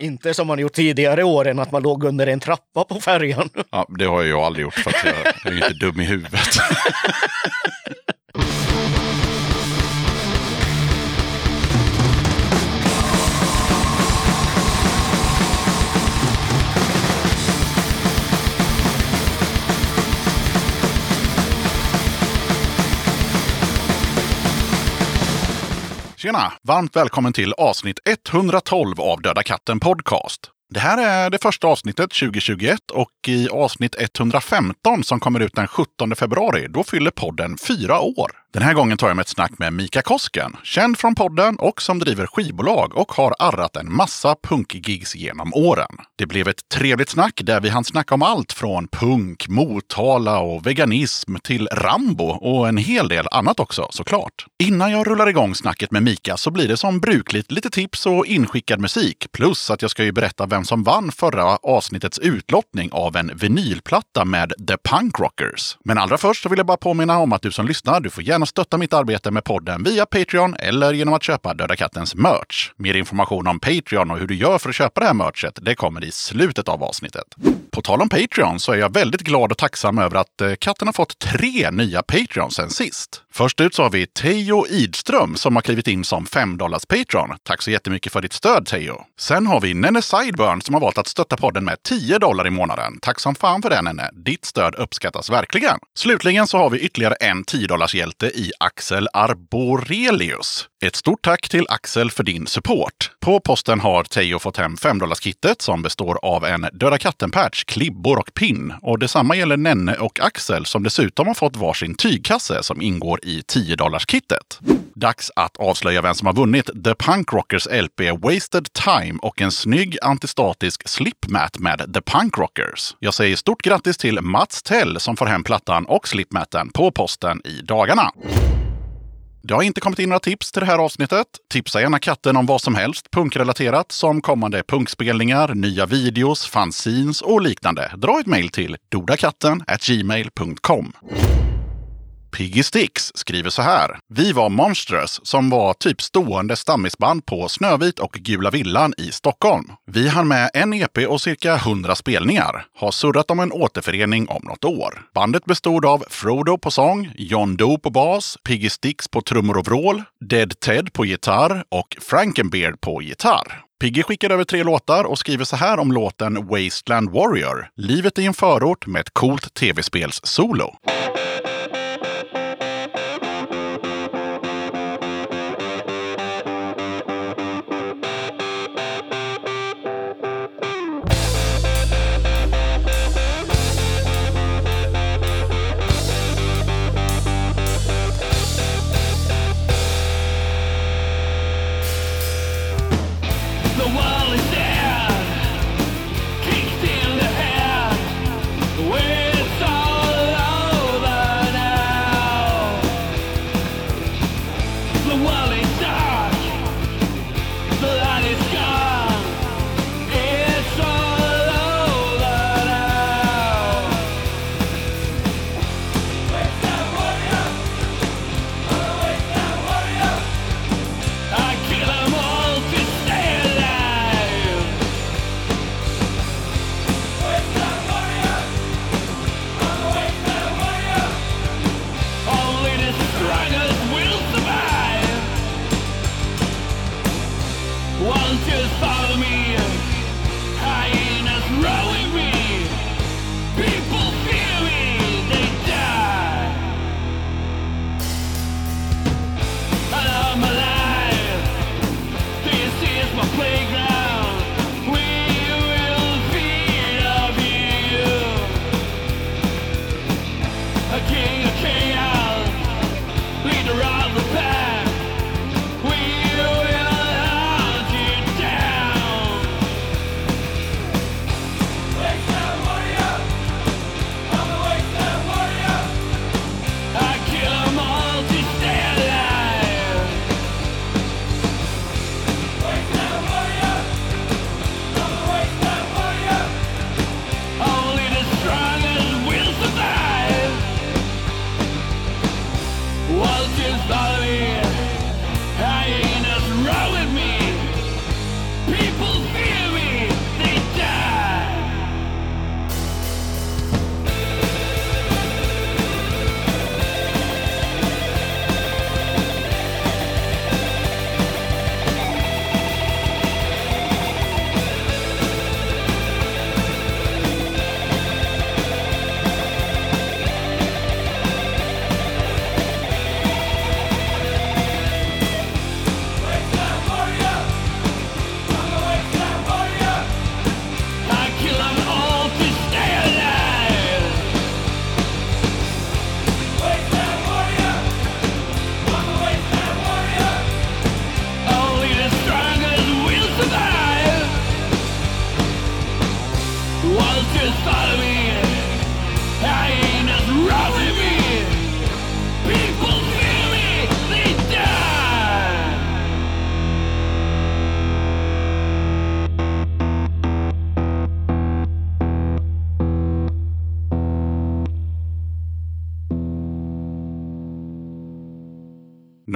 Inte som man gjort tidigare åren, att man låg under en trappa på färjan. Ja, det har jag aldrig gjort för att jag är inte dum i huvudet. Tjena! Varmt välkommen till avsnitt 112 av Döda katten Podcast. Det här är det första avsnittet 2021 och i avsnitt 115 som kommer ut den 17 februari, då fyller podden fyra år. Den här gången tar jag med ett snack med Mika Kosken, känd från podden och som driver skivbolag och har arrat en massa punkgigs genom åren. Det blev ett trevligt snack där vi hann snacka om allt från punk, Motala och veganism till Rambo och en hel del annat också såklart. Innan jag rullar igång snacket med Mika så blir det som brukligt lite tips och inskickad musik. Plus att jag ska ju berätta vem som vann förra avsnittets utlottning av en vinylplatta med The Punk Rockers. Men allra först så vill jag bara påminna om att du som lyssnar, du får gärna stötta mitt arbete med podden via Patreon eller genom att köpa Döda Kattens merch. Mer information om Patreon och hur du gör för att köpa det här merchet, det kommer i slutet av avsnittet. På tal om Patreon så är jag väldigt glad och tacksam över att eh, katten har fått tre nya Patreons sen sist. Först ut så har vi Teo Idström som har klivit in som 5 Patreon. Tack så jättemycket för ditt stöd Teo. Sen har vi Nenne Sideburn som har valt att stötta podden med 10 dollar i månaden. Tack som fan för det Nenne. Ditt stöd uppskattas verkligen. Slutligen så har vi ytterligare en 10 hjälte i Axel Arborelius. Ett stort tack till Axel för din support. På posten har Teo fått hem 5 kittet som består av en Döda katten-patch, klibbor och pin. Och detsamma gäller Nenne och Axel som dessutom har fått varsin tygkasse som ingår i 10 kittet. Dags att avslöja vem som har vunnit The Punk Rockers LP Wasted Time och en snygg antistatisk slipmat med The Punk Rockers. Jag säger stort grattis till Mats Tell som får hem plattan och slipmaten på posten i dagarna. Det har inte kommit in några tips till det här avsnittet. Tipsa gärna katten om vad som helst punkrelaterat som kommande punkspelningar, nya videos, fanzines och liknande. Dra ett mejl till dodakatten gmail.com. Piggy Sticks skriver så här. Vi var Monstrous som var typ stående stammisband på Snövit och Gula Villan i Stockholm. Vi hann med en EP och cirka 100 spelningar. Har surrat om en återförening om något år. Bandet bestod av Frodo på sång, John Doe på bas, Piggy Sticks på trummor och vrål, Dead Ted på gitarr och Frankenbeard på gitarr. Piggy skickar över tre låtar och skriver så här om låten Wasteland Warrior. Livet i en förort med ett coolt tv-spels-solo.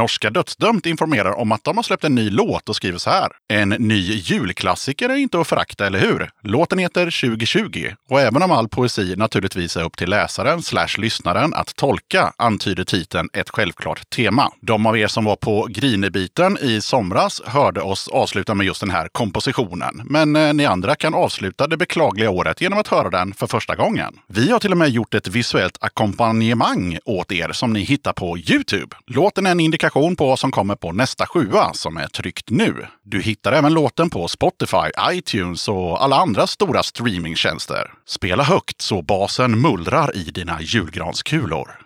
Norska Dödsdömt informerar om att de har släppt en ny låt och skriver så här. En ny julklassiker är inte att förakta, eller hur? Låten heter 2020 och även om all poesi naturligtvis är upp till läsaren slash lyssnaren att tolka antyder titeln ett självklart tema. De av er som var på Grinebiten i somras hörde oss avsluta med just den här kompositionen. Men eh, ni andra kan avsluta det beklagliga året genom att höra den för första gången. Vi har till och med gjort ett visuellt ackompanjemang åt er som ni hittar på Youtube. Låten är en indikation på vad som kommer på nästa sjua som är tryckt nu. Du hittar hittar även låten på Spotify, iTunes och alla andra stora streamingtjänster. Spela högt så basen mullrar i dina julgranskulor.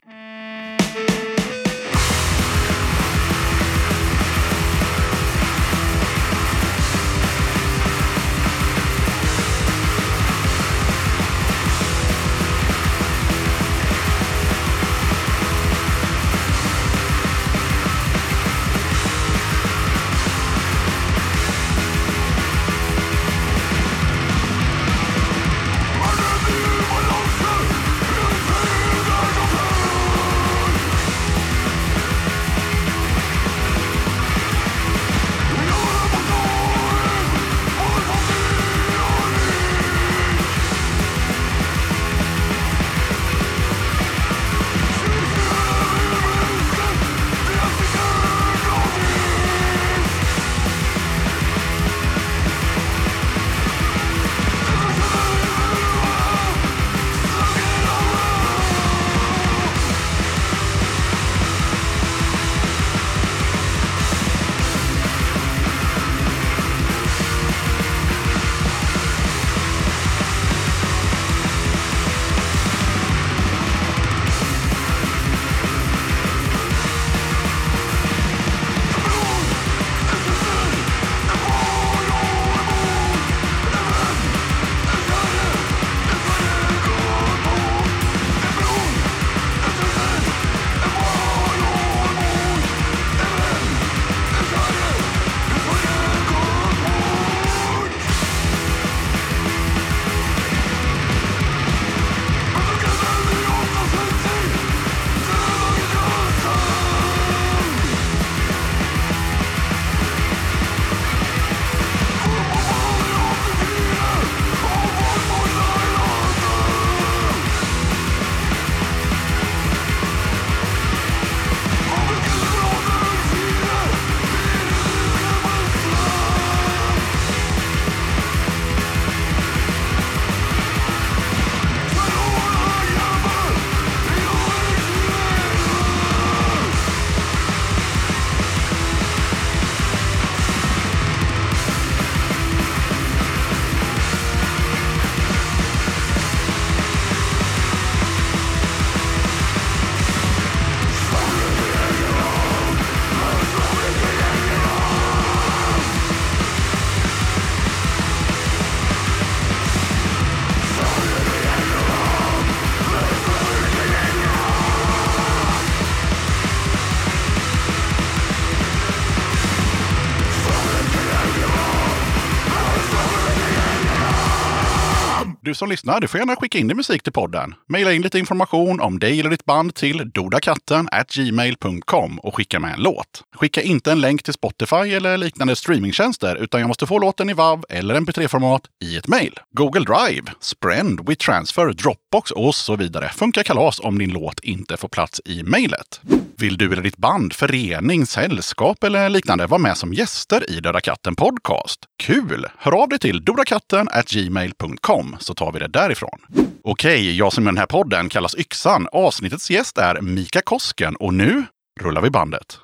Du som lyssnar, du får gärna skicka in din musik till podden. Maila in lite information om dig eller ditt band till dodakatten gmail.com och skicka med en låt. Skicka inte en länk till Spotify eller liknande streamingtjänster, utan jag måste få låten i WAV eller MP3-format i ett mejl. Google Drive, Sprend, WeTransfer, Dropbox och så vidare funkar kalas om din låt inte får plats i mejlet. Vill du eller ditt band, förening, sällskap eller liknande vara med som gäster i Döda katten Podcast? Kul! Hör av dig till dodakatten gmail.com så tar vi det därifrån. Okej, jag som i den här podden kallas Yxan. Avsnittets gäst är Mika Kosken och nu rullar vi bandet.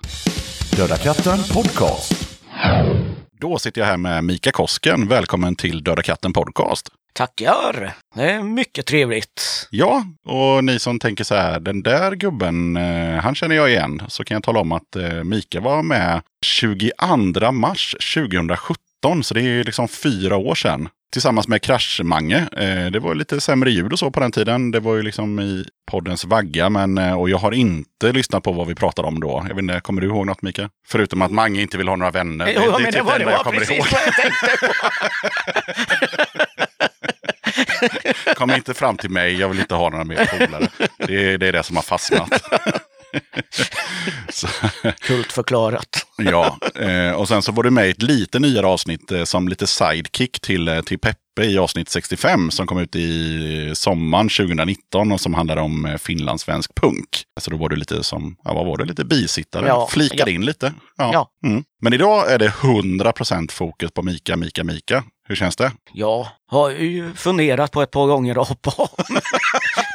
Döda katten Podcast. Då sitter jag här med Mika Kosken. Välkommen till Döda katten Podcast. Tackar! Det är mycket trevligt. Ja, och ni som tänker så här, den där gubben, eh, han känner jag igen. Så kan jag tala om att eh, Mika var med 22 mars 2017, så det är liksom fyra år sedan. Tillsammans med Krasch-Mange. Eh, det var lite sämre ljud och så på den tiden. Det var ju liksom i poddens vagga, men eh, och jag har inte lyssnat på vad vi pratade om då. Jag vet inte, kommer du ihåg något Mika? Förutom att Mange inte vill ha några vänner. Jo, men det typ var, det var precis vad jag tänkte på. Kom inte fram till mig, jag vill inte ha några mer polare. Det, det är det som har fastnat. Så, Kultförklarat. ja, eh, och sen så var du med i ett lite nyare avsnitt eh, som lite sidekick till, eh, till Peppe i avsnitt 65 som kom ut i sommaren 2019 och som handlade om finlandssvensk punk. Så då var du lite som, ja vad var det, lite bisittare, Ja, flikade ja. in lite. Ja. Ja. Mm. Men idag är det 100% fokus på Mika, Mika, Mika. Hur känns det? Ja, har ju funderat på ett par gånger att hoppa av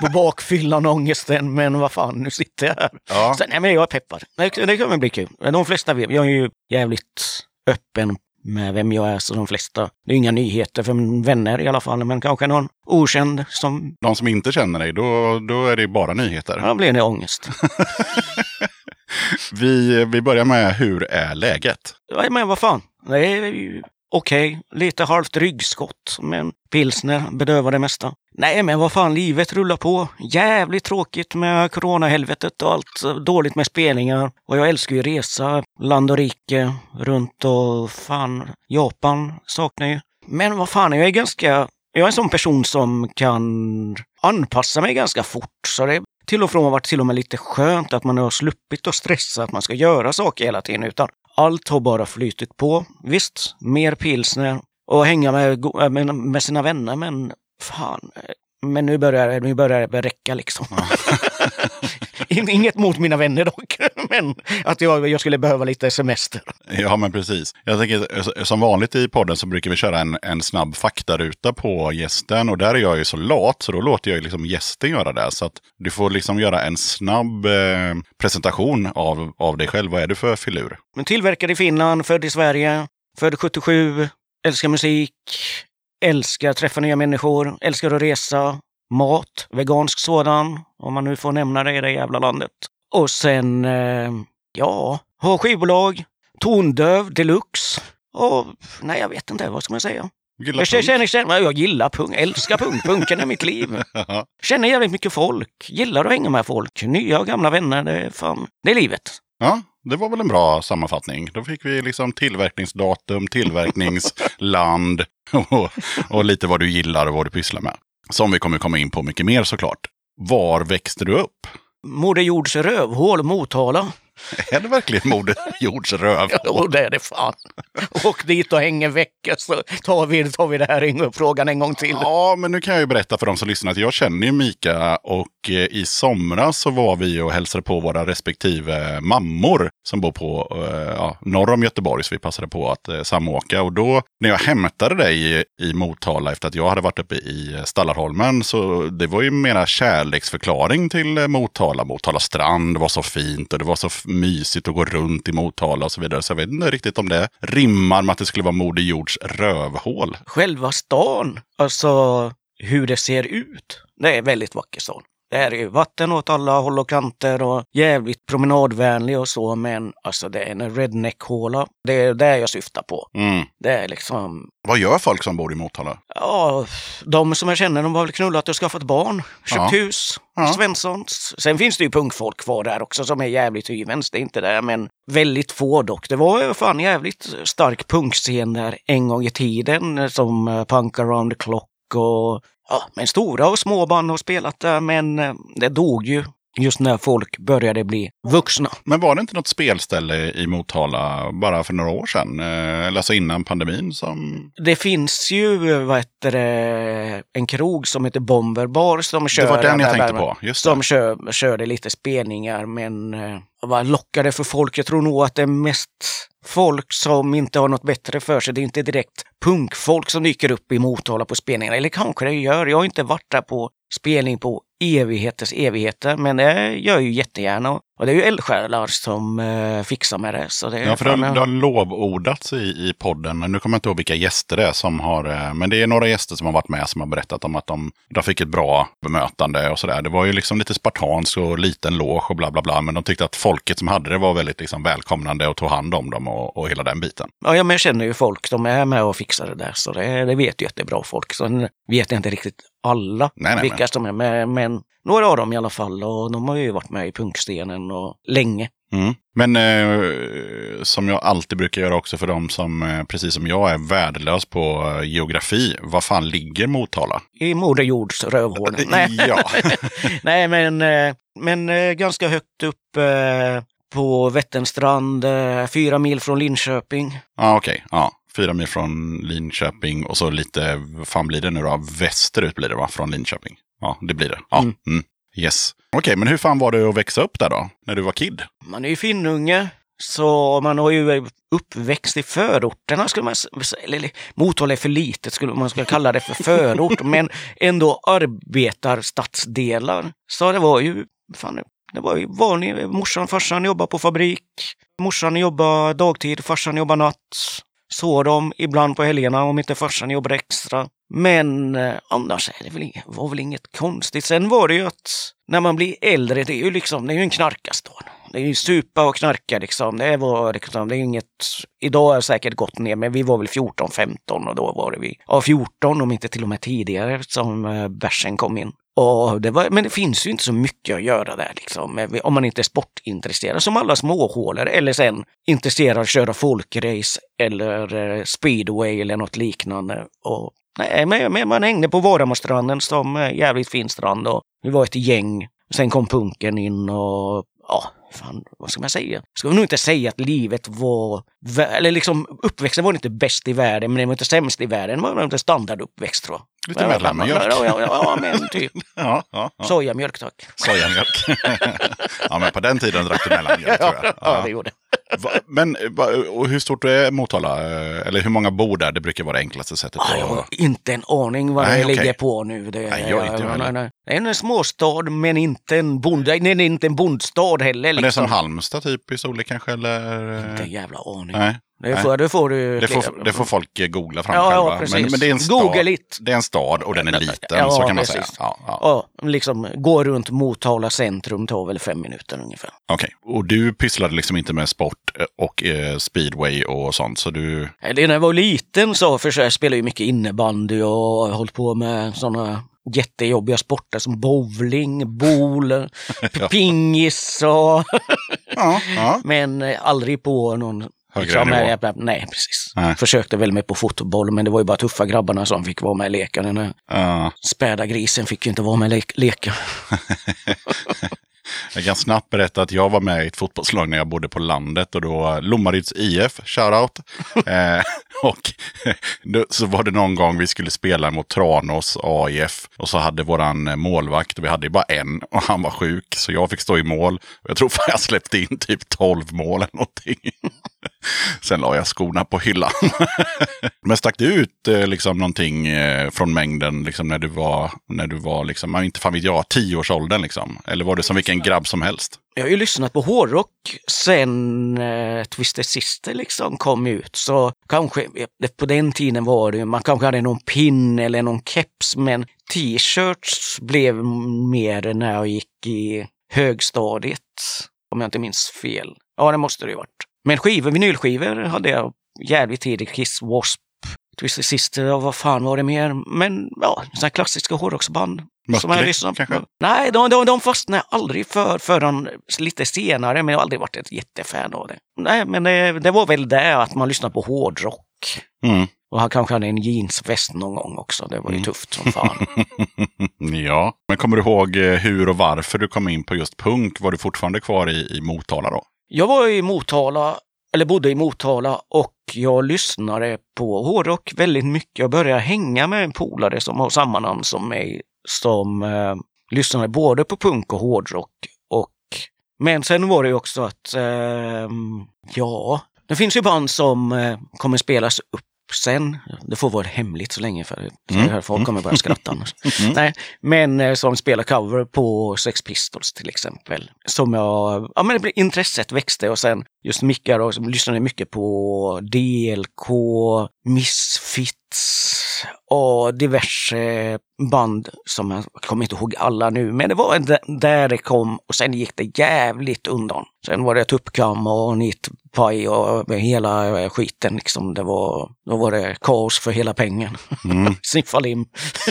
på bakfyllan och ångesten, men vad fan, nu sitter jag här. Ja. Så, nej, men jag är peppad. Det, det kommer bli kul. De flesta vet, jag är ju jävligt öppen med vem jag är, så de flesta. Det är inga nyheter för vänner i alla fall, men kanske någon okänd som, De som inte känner dig, då, då är det bara nyheter. ja, då blir det ångest. Vi, vi börjar med hur är läget? Ja, men vad fan, det är Okej, okej. Lite halvt ryggskott, men pilsner bedövar det mesta. Nej, men vad fan, livet rullar på. Jävligt tråkigt med coronahelvetet och allt. Eh, dåligt med spelningar. Och jag älskar ju resa, land och rike, runt och fan, Japan saknar ju. Men vad fan, jag är ganska, jag är en sån person som kan anpassa mig ganska fort. Så det till och från har varit till och med lite skönt att man har sluppit att stressa att man ska göra saker hela tiden, utan allt har bara flytit på. Visst, mer pilsner och hänga med, äh, med, sina vänner, men fan. eh, Men nu börjar, nu börjar det räcka liksom. In- Inget mot mina vänner dock, men att jag, jag skulle behöva lite semester. Ja, men precis. Jag tänker, som vanligt i podden så brukar vi köra en, en snabb faktaruta på gästen. Och där är jag ju så lat, så då låter jag liksom gästen göra det. Så att du får liksom göra en snabb eh, presentation av, av dig själv. Vad är du för filur? Men tillverkad i Finland, född i Sverige, född 77, älskar musik, älskar träffa nya människor, älskar att resa, mat, vegansk sådan, om man nu får nämna det i det jävla landet. Och sen, eh, ja, har skivbolag, tondöv deluxe och nej, jag vet inte, vad ska man säga? Gillar Jag känner, punk? känner, känner, jag gillar punk, älskar punk, punken är mitt liv. Känner jävligt mycket folk, gillar att hänga med folk, nya och gamla vänner, det är fan, det är livet. Ja, det var väl en bra sammanfattning. Då fick vi liksom tillverkningsdatum, tillverkningsland och, och lite vad du gillar och vad du pysslar med. Som vi kommer komma in på mycket mer såklart. Var växte du upp? Moder Jords rövhål, Motala. Är det verkligen Moder Jords röv? Jo, det är det fan. Åk dit och häng en vecka så tar vi, tar vi det här upp frågan en gång till. Ja, men nu kan jag ju berätta för de som lyssnar att jag känner ju Mika och eh, i somras så var vi och hälsade på våra respektive mammor som bor på eh, ja, norr om Göteborg. Så vi passade på att eh, samåka. Och då när jag hämtade dig i, Motala efter att jag hade varit uppe i Stallarholmen så det var ju mera kärleksförklaring till Motala. Motala strand var så fint och det var så mysigt att gå runt i Motala och så vidare. Så jag vet inte riktigt om det rimmar med att det skulle vara Moder Jords rövhål. Själva stan, alltså hur det ser ut, det är väldigt vacker stan. Det här är vatten åt alla håll och kanter och jävligt promenadvänlig och så, men alltså det är en redneck-håla. Det är det jag syftar på. Mm. Det är liksom, Vad gör folk som bor i Motala? ja, de som jag känner, de har väl knullat och skaffat barn, köpt Ja. hus, Ja. Svenssons. Sen finns det ju punkfolk kvar där också som är jävligt hyvens, det är inte det, men väldigt få dock. Det var ju fan jävligt stark punkscen där en gång i tiden som eh, Punk around the clock och ja, men stora och små band har spelat där, men eh, det dog ju just när folk började bli vuxna. Men var det inte något spelställe i Motala bara för några år sedan? Eh, Eller alltså innan pandemin som... Det finns ju, vad heter det, en krog som heter Bomberbar som kör... Det var den jag tänkte där- på. Just Som kör, körde lite spelningar, men eh, vad lockar det för folk? Jag tror nog att det är mest folk som inte har något bättre för sig. Det är inte direkt punkfolk som dyker upp i Motala på spelningar. Eller kanske det gör. Jag har inte varit där på spelning på evigheters evigheter, men det gör jag ju jättegärna. Och det är ju eldsjälar som eh, fixar med det. Så det Ja, för det har, det har lovordats i, i podden. Nu kommer jag inte ihåg vilka gäster det är som har... eh, Men det är några gäster som har varit med som har berättat om att de, de fick ett bra bemötande och sådär. Det var ju liksom lite spartanskt och liten loge och bla bla bla. Men de tyckte att folket som hade det var väldigt liksom välkomnande och tog hand om dem och, och hela den biten. Ja, ja, men jag känner ju folk, de är med och fixar det där, så det, det vet ju att det är bra folk. Sen vet jag inte riktigt alla Nej, nej, vilka som är med, men några av dem i alla fall. Och de har ju varit med i och länge. Mm. Men eh, som jag alltid brukar göra också för dem som, eh, precis som jag, är värdelös på eh, geografi. Vad fan ligger Motala? I Moder Jords rövhål. Nej. Ja. nej, men eh, men ganska högt upp på Vätternstrand, fyra mil från Linköping. Ja, okej. Ja. Fyra mil från Linköping och så lite, vad fan blir det nu då? Västerut blir det va? Från Linköping. Ja, det blir det. Ja. Mm. Mm. Yes. Okej, men hur fan var det att växa upp där då? När du var kid? Man är ju finnunge, så man har ju uppväxt i förorterna, skulle man säga. Eller Motala är för litet, skulle man skulle kalla det för förort, men ändå arbetarstadsdelar. Så det var ju, fan, det var ju vanligt. Morsan och farsan jobbade på fabrik. Morsan jobbade dagtid, farsan jobbade natt. Så de ibland på helgerna om inte farsan jobbade extra. Men eh, annars är det väl, inget- var väl inget konstigt. Sen var det ju att när man blir äldre, det är ju liksom, det är ju en knarkarstad. Det är ju supa och knarka liksom. Det var liksom, det är inget, idag har säkert gått ner, men vi var väl 14, 15 och då var det vi, ja 14 om inte till och med tidigare som eh, bärsen kom in. Och det var, men det finns ju inte så mycket att göra där liksom, om man inte är sportintresserad som alla småhålor eller sen intresserad av att köra folkrace eller eh, speedway eller något liknande. Och, nej, men, men man hängde på Varamostranden som är jävligt fin strand och vi var ett gäng. Sen kom punken in och ja, fan, vad ska man säga? Ska nog inte säga att livet var, eller liksom uppväxten var inte bäst i världen, men det var inte sämst i världen. Det var inte standarduppväxt tror jag. Lite mellanmjölk. Ja, ja, ja, men typ. Ja, ja, ja. Sojamjölk tack. Sojamjölk. ja, men på den tiden drack du mellanmjölk tror jag. Ja, det Ja. gjorde Va- Men va- och hur stort är Motala? Eh, Eller hur många bor där? Det brukar vara det enklaste sättet. Ah, jag har inte en aning vad Nej, det okej. ligger på nu. Det, Nej, jag inte ja, heller. nej, nej. Det är en småstad men inte en, bond, nej, inte en bondstad heller. Men det är som Liksom. Halmstad typ i storlek kanske? Eller? Inte en jävla aning. Nej, Det får, det får du... det får, det får folk eh, googla fram Ja, ja, själva. precis. men, men det är en stad. Det är en stad och den är liten, Ja, så kan man precis. säga. Ja, ja. Ja, liksom gå runt Motala centrum tar väl fem minuter ungefär. Okej, och du pysslade liksom inte med sport eh, och eh, speedway och sånt, så du... Eller när jag var liten så för jag spelade ju mycket innebandy och har hållit på med sådana jättejobbiga sporter som bowling, boule, pingis och... Ja, ja. Men aldrig på någon... Högre nivå. nej, nej, nej, precis. Nej. Försökte väl med på fotboll, men det var ju bara tuffa grabbarna som fick vara med i leken. Den ja. späda grisen fick ju inte vara med i le- leka. Jag kan snabbt berätta att jag var med i ett fotbollslag när jag bodde på landet och då Lommaryds IF, shoutout. eh, och då, så var det någon gång vi skulle spela mot Tranås AIF och så hade våran eh, målvakt, vi hade ju bara en och han var sjuk så jag fick stå i mål. Jag tror fan jag släppte in typ 12 mål eller någonting. Sen la jag skorna på hyllan. Men stack det ut eh, liksom någonting eh, från mängden liksom, när du var, när du var liksom, inte fan vet jag, tioårsåldern liksom? Eller var det som vilken grabb som helst? Jag har ju lyssnat på hårdrock sen eh, Twisted Sister liksom kom ut. Så kanske, eh, på den tiden var det ju- man kanske hade någon pin eller någon keps, men t-shirts blev mer när jag gick i högstadiet. Om jag inte minns fel. Ja, det måste det ju varit. Men skivor, vinylskivor hade jag jävligt tidigt. Kiss, W.A.S.P., Twisted Sister och vad fan var det mer? Men ja, sådana här klassiska hårdrocksband. Mötley, kanske? Nej, de, de, de fastnade aldrig för förrän lite senare, men jag har aldrig varit ett jättefan av det. Nej, men det, det var väl det att man lyssnade på hårdrock. Mm. Och han kanske hade en jeansväst någon gång också. Det var ju tufft som fan. ja, men kommer du ihåg eh, hur och varför du kom in på just punk? Var du fortfarande kvar i, i Motala då? Jag var i Motala, eller bodde i Motala och jag lyssnade på hårdrock väldigt mycket. Jag började hänga med en polare som har samma namn som mig som eh, lyssnade både på punk och hårdrock. Och, men sen var det ju också att, eh, ja, det finns ju band som eh, kommer spelas upp sen. Det får vara hemligt så länge för Mm. folk kommer börja skratta annars. Nej, men eh, som spelar cover på Sex Pistols till exempel. Som jag, ja men det- intresset växte och sen just då, som lyssnade mycket på DLK, Misfits och diverse band som jag kommer inte ihåg alla nu, men det var där det kom och sen gick det jävligt undan. Sen var det Tuppkam och Nitpaj och hela skiten liksom. Det var, då var det kaos för hela pengen. Mm. Sniffalim.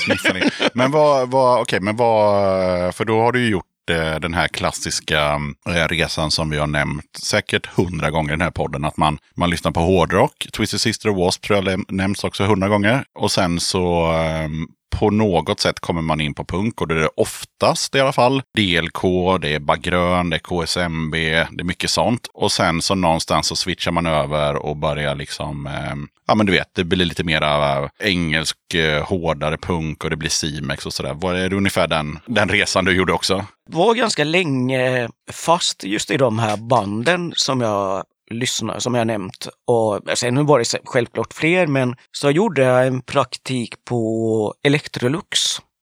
Sniffar in. men vad, vad, okej, men vad, för då har du ju gjort Eh, den här klassiska eh, resan som vi har nämnt säkert hundra gånger i den här podden. Att man, man lyssnar på hårdrock. Twisted Sister och W.A.S.P. tror jag nämns också hundra gånger. Och sen så ehm, på något sätt kommer man in på punk och det är oftast i alla fall DLK, det är Bagrön, det är KSMB, det är mycket sånt. Och sen så någonstans så switchar man över och börjar liksom, eh, ja men du vet, det blir lite mera eh, engelsk, eh, hårdare punk och det blir Simex och sådär. Var det ungefär den, den resan du gjorde också? Var ganska länge fast just i de här banden som jag lyssnar, som jag nämnt. Och sen var det självklart fler, men så gjorde jag en praktik på Electrolux.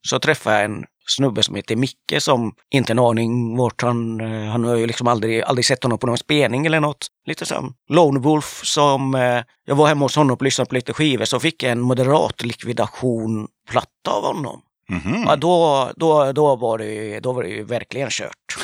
Så träffade jag en snubbe som heter Micke som inte en aning vart han... eh, Han har ju liksom aldrig, aldrig sett honom på någon spelning eller något. Lite som Lone Wolf som... eh, Jag var hemma hos honom och lyssnade på lite skivor så fick jag en moderat likvidation-platta av honom. Mhm. Ja, då, då, då, var det, då var det ju verkligen kört.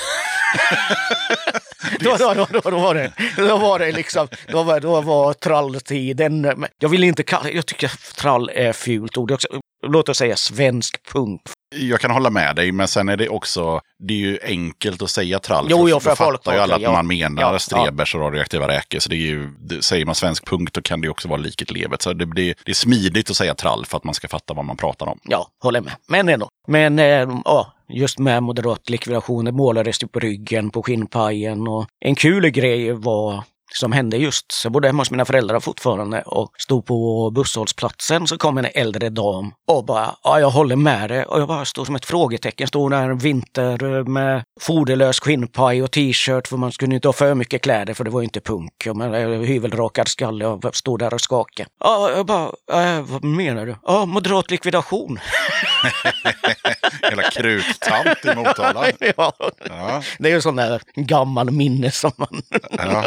Då, då, då, då, då, var det, då var det liksom, då var, då var tralltiden. Jag vill inte kalla, jag tycker trall är fult ord. Också, Låt oss säga svensk punk. Jag kan hålla med dig, men sen är det också, det är ju enkelt att säga trall. Jo, jo, då för folk fattar ju alla att ja. man menar Ja, strebers och radioaktiva räkor. Så det är ju, det, säger man svensk punk då kan det också vara liket levet. Så det, blir, det är smidigt att säga trall för att man ska fatta vad man pratar om. Ja, håller med. Men ändå. Men eh, ja, just med moderat likvidation, det målades ju på ryggen, på skinnpajen och en kul grej var som hände just, så jag bodde hemma hos mina föräldrar fortfarande och stod på busshållplatsen så kom en äldre dam och bara ja, jag håller med dig. Och jag bara stod som ett frågetecken, stod där en vinter med foderlös skinnpaj och t-shirt för man skulle inte ha för mycket kläder för det var ju inte punk. Man, eh, hyvelrakad skalle och stod där och skakade. Ja, jag bara, äh, vad menar du? Ja, moderat likvidation. Hela kruttant i Motala. ja, Ja, det är ju sån där gammal minne som man... ja.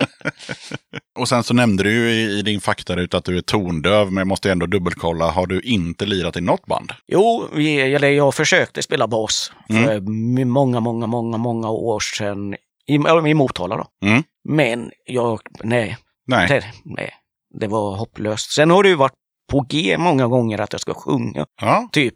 Och sen så nämnde du ju i, i din faktaruta att du är tondöv, men jag måste ändå dubbelkolla. Har du inte lirat i något band? Jo, eller jag försökte spela bas Mm. för många, många, många, många år sedan. I, i Motala då. Mm. Men jag, nej, Nej. det, nej, det var hopplöst. Sen har det ju varit på G många gånger att jag ska sjunga. Ja. Typ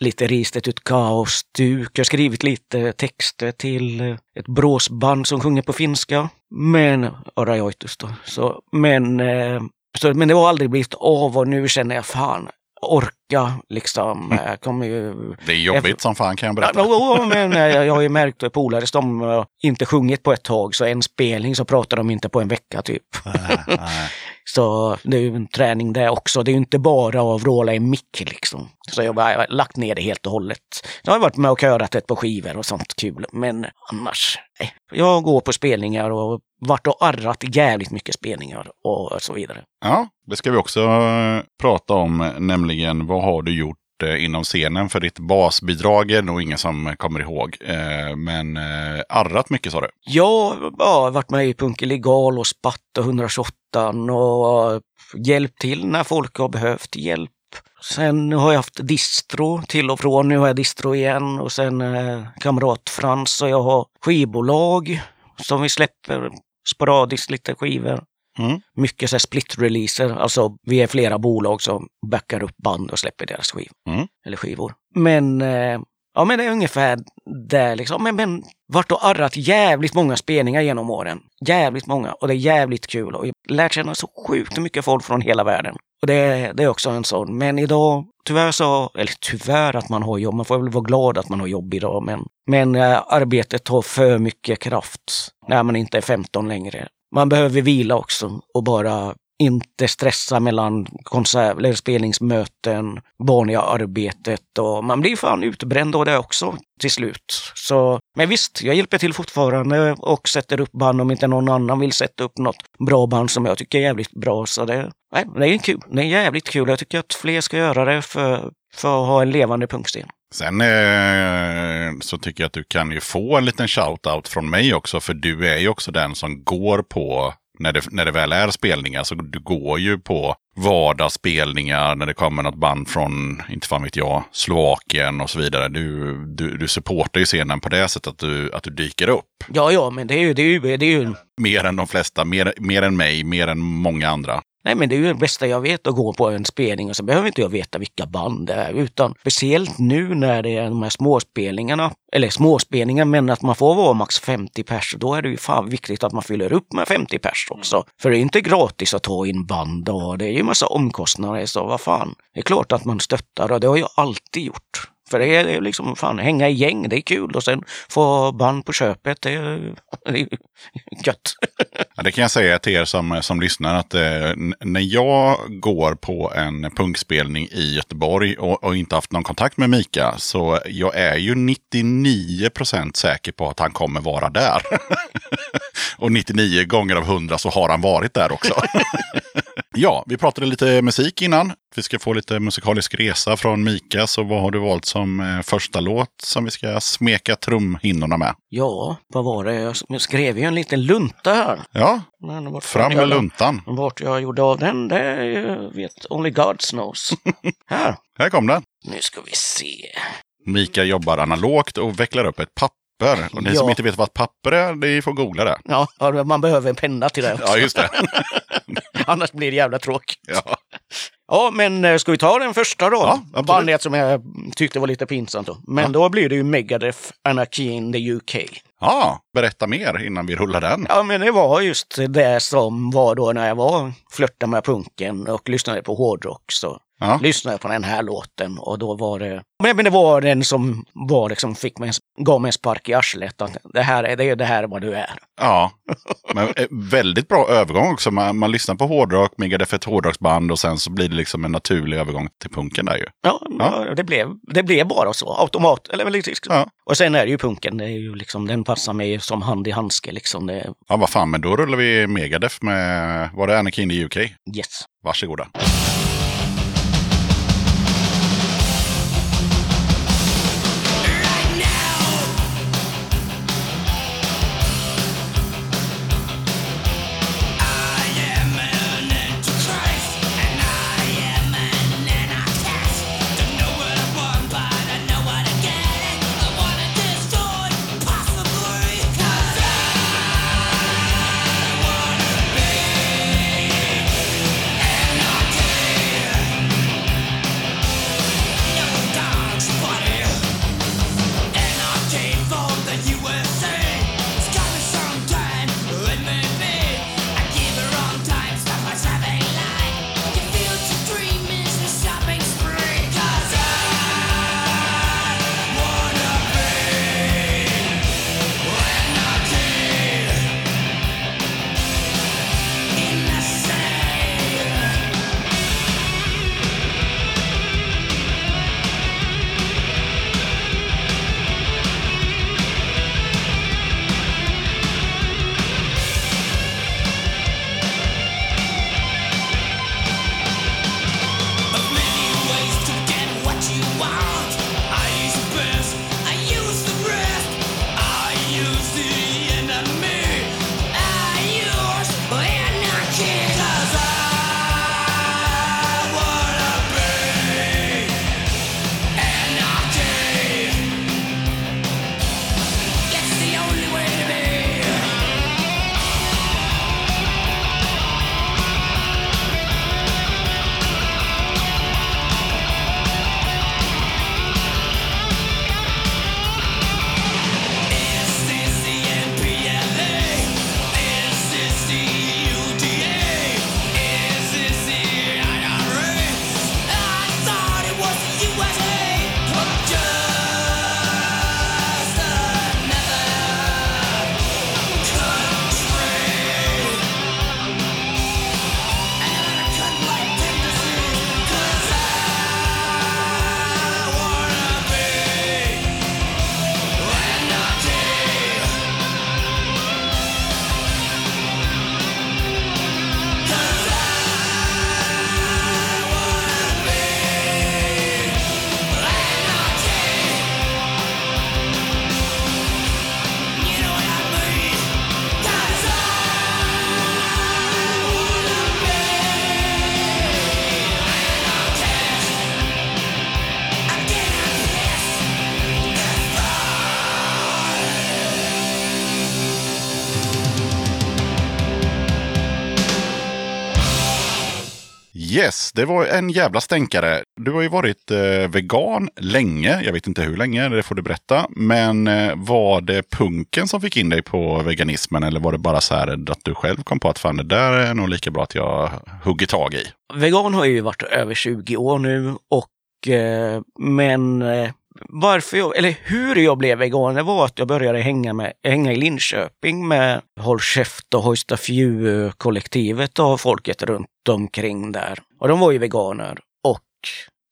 lite ristet ut kaos, duk. Jag har skrivit lite texter till ett bråsband som sjunger på finska. Men, och Rajoitus då. Så, men, eh, så, men det har aldrig blivit av och nu känner jag fan, orka liksom. Mm. Jag kommer ju... Det är jobbigt som fan kan jag berätta. Ja, men eh, jag har ju märkt att polare som eh, inte sjungit på ett tag, så en spelning så pratar de inte på en vecka typ. Nej, nej. Så det är ju en träning det också. Det är ju inte bara att vråla i mick liksom. Så jag har lagt ner det helt och hållet. Jag har varit med och körat ett par skivor och sånt kul. Men annars, nej. Jag går på spelningar och varit och arrat jävligt mycket spelningar och så vidare. Ja, det ska vi också eh, prata om, nämligen vad har du gjort Eh, inom scenen? För ditt basbidrag är nog ingen som kommer ihåg. Eh, Men eh, arrat mycket sa du. Jag har varit med i Punk Illegal och Spatt och 128 och eh, hjälpt till när folk har behövt hjälp. Sen har jag haft distro till och från. Nu har jag distro igen och sen eh, kamrat Frans och jag har skivbolag som vi släpper sporadiskt lite skivor. Mm. Mycket så split-releaser, alltså vi är flera bolag som backar upp band och släpper deras skivor. Mm. Eller skivor. Men, eh, ja men det är ungefär där liksom. Men, men vart och arrat jävligt många spelningar genom åren. Jävligt många och det är jävligt kul och jag har lärt känna så sjukt mycket folk från hela världen. Och det, det är också en sån. Men idag, tyvärr så, eller tyvärr att man har jobb, man får väl vara glad att man har jobb idag, men, men eh, arbetet tar för mycket kraft när man inte är 15 längre. Man behöver vila också och bara inte stressa mellan konsert eller spelningsmöten, vanliga arbetet och man blir fan utbränd av det också till slut. Så, men visst, jag hjälper till fortfarande och sätter upp band om inte någon annan vill sätta upp något bra band som jag tycker är jävligt bra. Så det, nej, det är kul. Det är jävligt kul. Jag tycker att fler ska göra det för, för att ha en levande punkscen. Sen eh, så tycker jag att du kan ju få en liten shout-out från mig också. För du är ju också den som går på, när det, när det väl är spelningar, så du går ju på vardagsspelningar när det kommer något band från, inte fan vet jag, Slovakien och så vidare. Du, du, du supportar ju scenen på det sättet att du, att du dyker upp. Ja, ja, men det är ju, det är ju, det är ju Mer än de flesta, mer, mer än mig, mer än många andra. Nej, men det är ju det bästa jag vet att gå på en spelning och så behöver inte jag veta vilka band det är. Utan speciellt nu när det är de här småspelningarna, eller småspelningar, men att man får vara max 50 pers. Då är det ju fan viktigt att man fyller upp med 50 pers också. För det är inte gratis att ta in band och det är ju massa omkostnader. Så vad fan, det är klart att man stöttar och det har jag alltid gjort. För det är liksom fan hänga i gäng, det är kul och sen få band på köpet, det är, det är gött. Ja, det kan jag säga till er som, som lyssnar att eh, när jag går på en punkspelning i Göteborg och, och inte haft någon kontakt med Mika så jag är ju 99% säker på att han kommer vara där. och 99 gånger av 100 så har han varit där också. ja, vi pratade lite musik innan. Vi ska få lite musikalisk resa från Mika. Så vad har du valt som eh, första låt som vi ska smeka trumhinnorna med? Ja, vad var det? Jag skrev ju en liten lunta här. Ja, Men fram med jag- luntan. Vart jag gjorde av den, det vet only God knows. här, Här kom den. nu ska vi se. Mika jobbar analogt och vecklar upp ett papper. Och ni Ja. som inte vet vad papper är, ni får googla det. Ja, ja, man behöver en penna till det också. Ja, just det. Annars blir det jävla tråkigt. Ja, Ja, men eh, ska vi ta den första då? Ja, absolut. Bandet som jag tyckte var lite pinsamt då. Men Ja. då blir det ju Megadeth Anarchy in the UK. ja berätta mer innan vi rullar den. Ja, men det var just det som var då när jag var flörtade med punken och lyssnade på hårdrock. Så Ja. lyssnade jag på den här låten och då var det... Men, det var den som var liksom, fick mig, gav mig en spark i arslet. Att det här är det, det här är vad du är. Ja, men eh, väldigt bra övergång också. Man, man lyssnar på hårdrock, Megadeth är ett hårdrocksband och sen så blir det liksom en naturlig övergång till punken där ju. Ja, Ja. Det, blev, det blev bara så. Automat. Eller lite, Ja. Och sen är det ju punken. Det är ju liksom, den passar mig som hand i handske. Liksom. Det, Ja, vad fan, men då rullar vi Megadeth med, var det Anakin i UK? yes. Varsågoda. Possibly, Yes, det var en jävla stänkare. Du har ju varit eh, vegan länge. Jag vet inte hur länge, det får du berätta. Men eh, var det punken som fick in dig på veganismen eller var det bara så här att du själv kom på att fan det där är nog lika bra att jag hugger tag i? Vegan har jag ju varit över 20 år nu och eh, men eh, varför jag, eller hur jag blev vegan, det var att jag började hänga, med, hänga i Linköping med Håll käft och Hoista Fju-kollektivet och folket runt omkring där. Och de var ju veganer. Och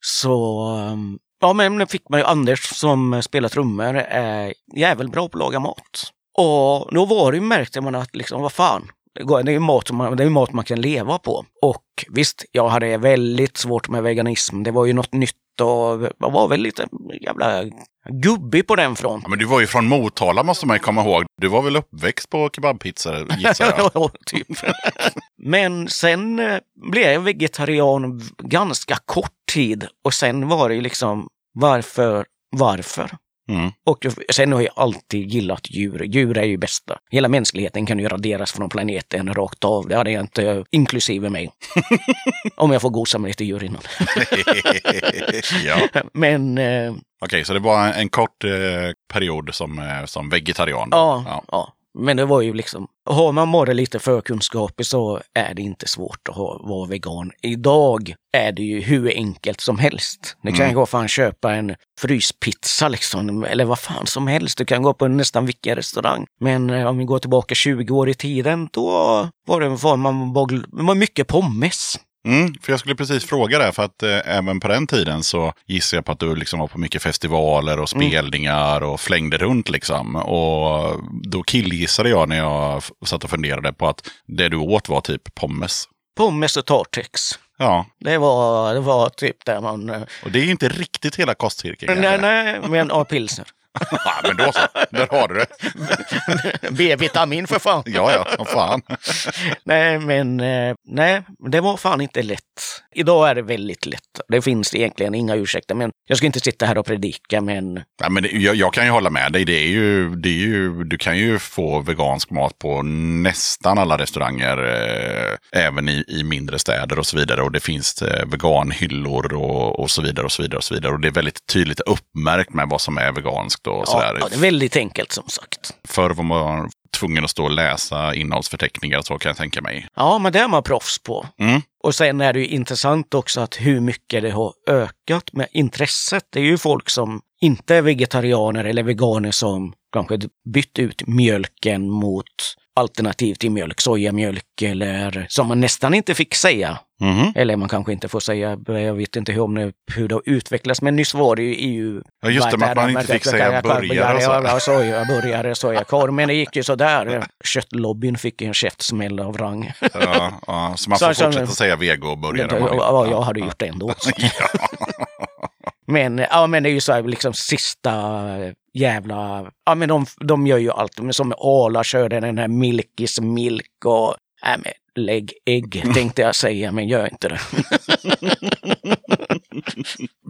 så, um, ja men fick man ju Anders som spelar trummor, eh, är jävligt bra på att laga mat. Och då var det ju, märkte man att liksom, vad fan, det är ju mat, man, det är mat man kan leva på. Och visst, jag hade väldigt svårt med veganism. Det var ju något nytt och jag var väl lite jävla gubbig på den fronten. Ja, men du var ju från Motala måste man ju komma ihåg. Du var väl uppväxt på kebabpizzor gissar jag? ja, typ. Men sen eh, blev jag vegetarian ganska kort tid och sen var det ju liksom varför, varför? Mm. Och sen har jag alltid gillat djur. Djur är ju bästa. Hela mänskligheten kan ju raderas från planeten rakt av. Det hade jag inte, inklusive mig. Om jag får gosa med lite djur innan. ja. Men eh, Okej, så det var en kort eh, period som, eh, som vegetarian? då? ja, ja. Men det var ju liksom, har man bara lite förkunskaper så är det inte svårt att ha, vara vegan. Idag är det ju hur enkelt som helst. Du kan Mm. gå fan köpa en fryspizza liksom, eller vad fan som helst. Du kan gå på nästan vilken restaurang. Men eh, om vi går tillbaka 20 år i tiden, då var det, bara- det var mycket pommes. Mm, för jag skulle precis fråga det, för att eh, även på den tiden så gissar jag på att du liksom var på mycket festivaler och Mm. spelningar och flängde runt liksom. Och då killgissade jag när jag satt och funderade på att det du åt var typ pommes. Pommes och Tartex. Ja, Det var, det var typ där man... eh, och det är ju inte riktigt hela kostcirkeln. Nej, nej, men ja, pilsner. Ja, men då så, där har du det. B-vitamin för fan. Ja, ja, vad fan. Nej, men eh, nej, det var fan inte lätt. Idag är det väldigt lätt. Det finns egentligen inga ursäkter, men jag ska inte sitta här och predika, men Ja, men det, jag, jag kan ju hålla med dig. Det är ju, det är ju, du kan ju få vegansk mat på nästan alla restauranger, eh, även i, i mindre städer och så vidare. Och det finns eh, veganhyllor och, och så vidare och så vidare och så vidare. Och det är väldigt tydligt uppmärkt med vad som är veganskt och ja, sådär. ja, det är väldigt enkelt som sagt. Förr var man tvungen att stå och läsa innehållsförteckningar och så kan jag tänka mig. Ja, men det är man proffs på. Mm. Och sen är det ju intressant också att hur mycket det har ökat med intresset. Det är ju folk som inte är vegetarianer eller veganer som kanske bytt ut mjölken mot alternativ till mjölk, sojamjölk eller som man nästan inte fick säga. Mhm. Eller man kanske inte får säga, jag vet inte hur, om hur det har utvecklats, men nyss var det ju EU... Ja, just det, att man inte fick säga burgare och så. Ja, soja, burgare, sojakorv, men det gick ju sådär. Köttlobbyn fick en käftsmäll av rang. Ja, ja, så man Så- får så- fortsätta säga vego och burgare. Ja, jag hade gjort det ändå. Så. Men, ja, men det är ju så här liksom sista jävla... Ja, men de, de gör ju allt. Men som Arla körde den här Milkis Milk och... Äh, men lägg ägg tänkte jag säga, men gör inte det.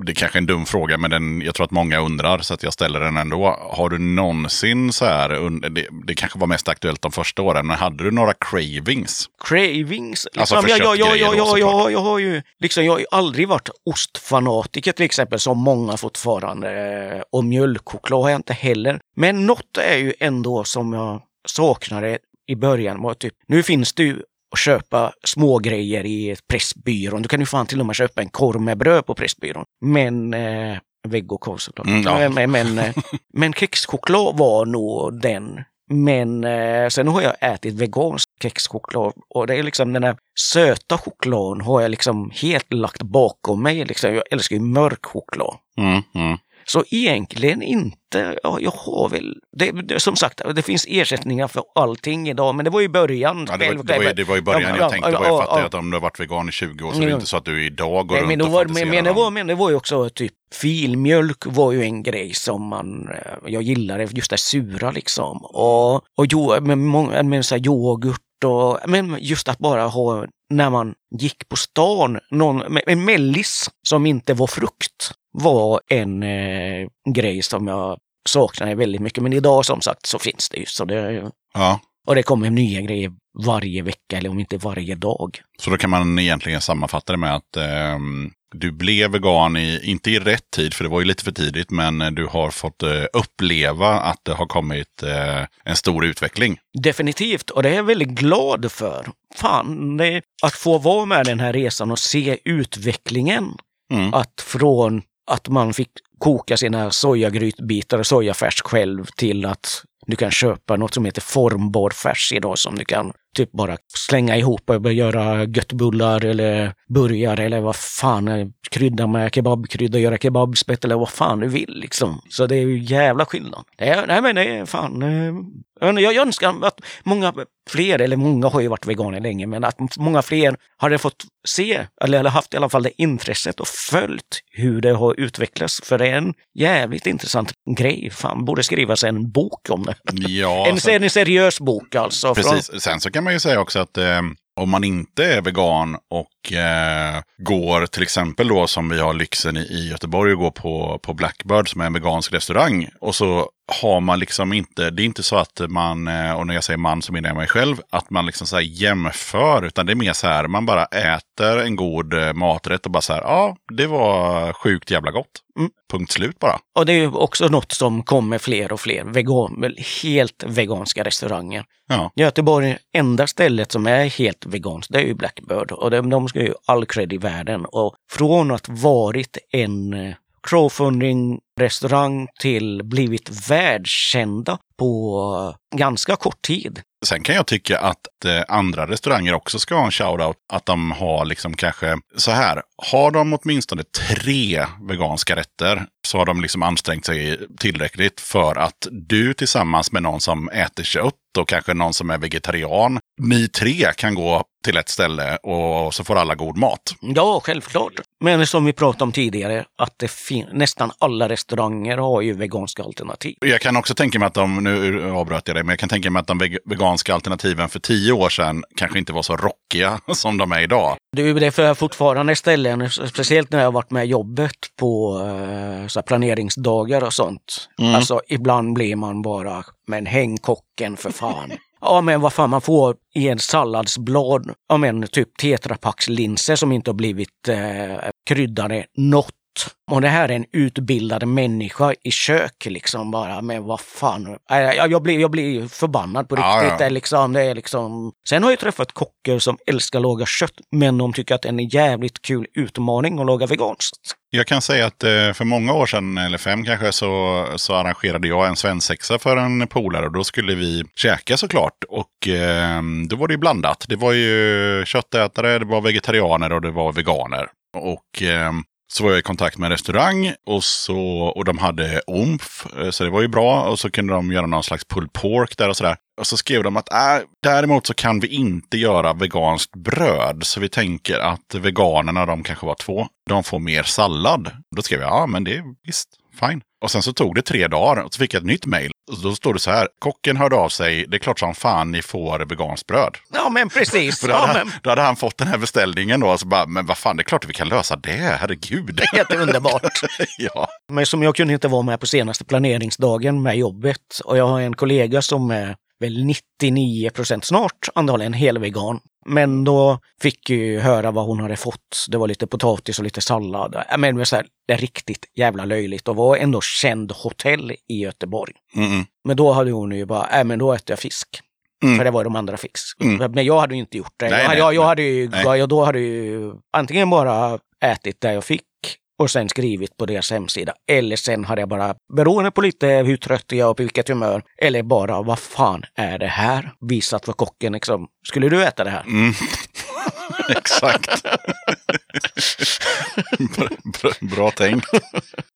Det är kanske är en dum fråga, men den, jag tror att många undrar, så att jag ställer den ändå. Har du någonsin så här, det, det kanske var mest aktuellt de första åren, men hade du några cravings? Cravings. Alltså Liksom, för jag, jag, jag, då, jag, jag, har ju liksom, jag har aldrig varit ostfanatiker till exempel, som många fortfarande. eh, Och mjölkchoklad har jag inte heller. Men något är ju ändå som jag saknade i början. Var typ, nu finns det ju att köpa små grejer i Pressbyrån. Du kan ju fan till och med köpa en korv med bröd på Pressbyrån. Men eh, vegokorv såklart. Mm, ja. men, men, eh, men kexchoklad var nog den. Men eh, sen har jag ätit vegansk kexchoklad och det är liksom den här söta chokladen har jag liksom helt lagt bakom mig. Liksom. Jag älskar ju mörk choklad. Mm, mm. Så egentligen inte. Ja, jag har väl, det, det, som sagt, det finns ersättningar för allting idag, men det var ju början. Ja, det, var, det, var, det var i början Ja, jag ja, tänkte på. Jag ja, fattar ja. att om du har varit vegan i 20 år så är det Ja. inte så att du idag går Nej, runt men, det och var, fantiserar men, det var, men det var ju också typ filmjölk var ju en grej som man, eh, jag gillade, just det sura liksom. Och, och jo, med, med så här yoghurt och, men just att bara ha, när man gick på stan, någon, en mellis som inte var frukt var en eh, grej som jag saknade väldigt mycket. Men idag som sagt så finns det ju. Så det, Ja. Och det kommer nya grejer varje vecka eller om inte varje dag. Så då kan man egentligen sammanfatta det med att ehm, du blev vegan, i, inte i rätt tid, för det var ju lite för tidigt, men eh, du har fått eh, uppleva att det har kommit eh, en stor utveckling. Definitivt, och det är jag väldigt glad för. Fan, det, att få vara med den här resan och se utvecklingen. Mm. Att från att man fick koka sina sojagrytbitar och sojafärs själv till att du kan köpa något som heter formbar färs idag som du kan typ bara slänga ihop och börja göra göttbullar eller burgare eller vad fan, krydda med kebabkrydda, göra kebabspett eller vad fan du vill liksom. Så det är ju jävla skillnad. Det är, nej men det är fan, eh, jag önskar att många fler, eller många har ju varit veganer länge, men att många fler hade fått se, eller haft i alla fall det intresset och följt hur det har utvecklats. För det är en jävligt intressant grej. Fan, borde skrivas en bok om det. Ja, En, sen- en seriös bok alltså. från- Precis. Sen så kan man ju säga också att eh, om man inte är vegan och eh, går till exempel då som vi har lyxen i, i Göteborg och går på, på Blackbird som är en vegansk restaurang. Och så har man liksom inte, det är inte så att man, eh, och när jag säger man så menar jag mig själv, att man liksom så här jämför. Utan det är mer så här, man bara äter en god eh, maträtt och bara så här, ja, det var sjukt jävla gott. Mm. Punkt slut bara. Och det är ju också något som kommer fler och fler. Vegan, helt veganska restauranger. Ja. Göteborg, enda stället som är helt veganskt, det är ju Blackbird. Och de, de ska ju all cred i världen. Och från att varit en eh, crowdfunding-restaurang till blivit världskända på ganska kort tid. Sen kan jag tycka att eh, andra restauranger också ska ha en shoutout. Att de har liksom kanske så här. Har de åtminstone tre veganska rätter så har de liksom ansträngt sig tillräckligt för att du tillsammans med någon som äter kött och kanske någon som är vegetarian. Ni tre kan gå till ett ställe och så får alla god mat. Ja, självklart. Men som vi pratade om tidigare, att nästan alla restauranger har ju veganska alternativ. Jag kan också tänka mig att de, nu avbröt jag dig, men jag kan tänka mig att de veg- veganska alternativen för tio år sedan kanske inte var så rockiga som de är idag. Du, det är för fortfarande ställen, speciellt när jag har varit med jobbet på eh, så planeringsdagar och sånt. Mm. Alltså ibland blir man bara, men häng kocken för fan. Ja men vad fan, man får i en salladsblad, ja men typ tetrapackslinser som inte har blivit eh, kryddade något. Och det här är en utbildad människa i kök liksom bara, men vad fan. Nej, Jag, jag, blir, jag blir förbannad på Ja, riktigt. ja. Är liksom, det är liksom... Sen har jag träffat kockar som älskar att laga kött, men de tycker att det är en jävligt kul utmaning att laga veganskt. Jag kan säga att eh, för många år sedan, eller fem kanske, så, så arrangerade jag en svensexa för en polare och då skulle vi käka såklart. Och eh, då var det ju blandat. Det var ju köttätare, det var vegetarianer och det var veganer. Och eh, så var jag i kontakt med en restaurang och, så, och de hade omf, eh, så det var ju bra. Och så kunde de göra någon slags pulled pork där och sådär. Och så skrev de att äh, däremot så kan vi inte göra veganskt bröd. Så vi tänker att veganerna, de kanske var två, de får mer sallad. Då skrev jag, ja men det är visst, fine. Och sen så tog det tre dagar och så fick jag ett nytt mejl. Då stod det så här, kocken hörde av sig, det är klart som fan ni får veganskt bröd. Ja men precis. För då, Ja, hade, men, han- då hade han fått den här beställningen då, och så bara, men vad fan, det är klart att vi kan lösa det, herregud. helt underbart. ja. Men som jag kunde inte vara med på senaste planeringsdagen med jobbet. Och jag har en kollega som är väl 99 procent snart antagligen helvegan. Men då fick jag ju höra vad hon hade fått. Det var lite potatis och lite sallad. Men det var så här, det är riktigt jävla löjligt och var ändå känd hotell i Göteborg. Mm-mm. Men då hade hon ju bara, äh, men då äter jag fisk. Mm. För det var de andra fisk. Mm. Men jag hade ju inte gjort det. Nej, jag, nej, jag, jag hade ju, jag, då hade ju antingen bara ätit det jag fick och sen skrivit på deras hemsida. Eller sen hade jag bara, beroende på lite hur trött jag är och på vilket humör, eller bara vad fan är det här? Visat för kocken liksom, skulle du äta det här? Mm. Exakt. bra, bra, bra tänkt.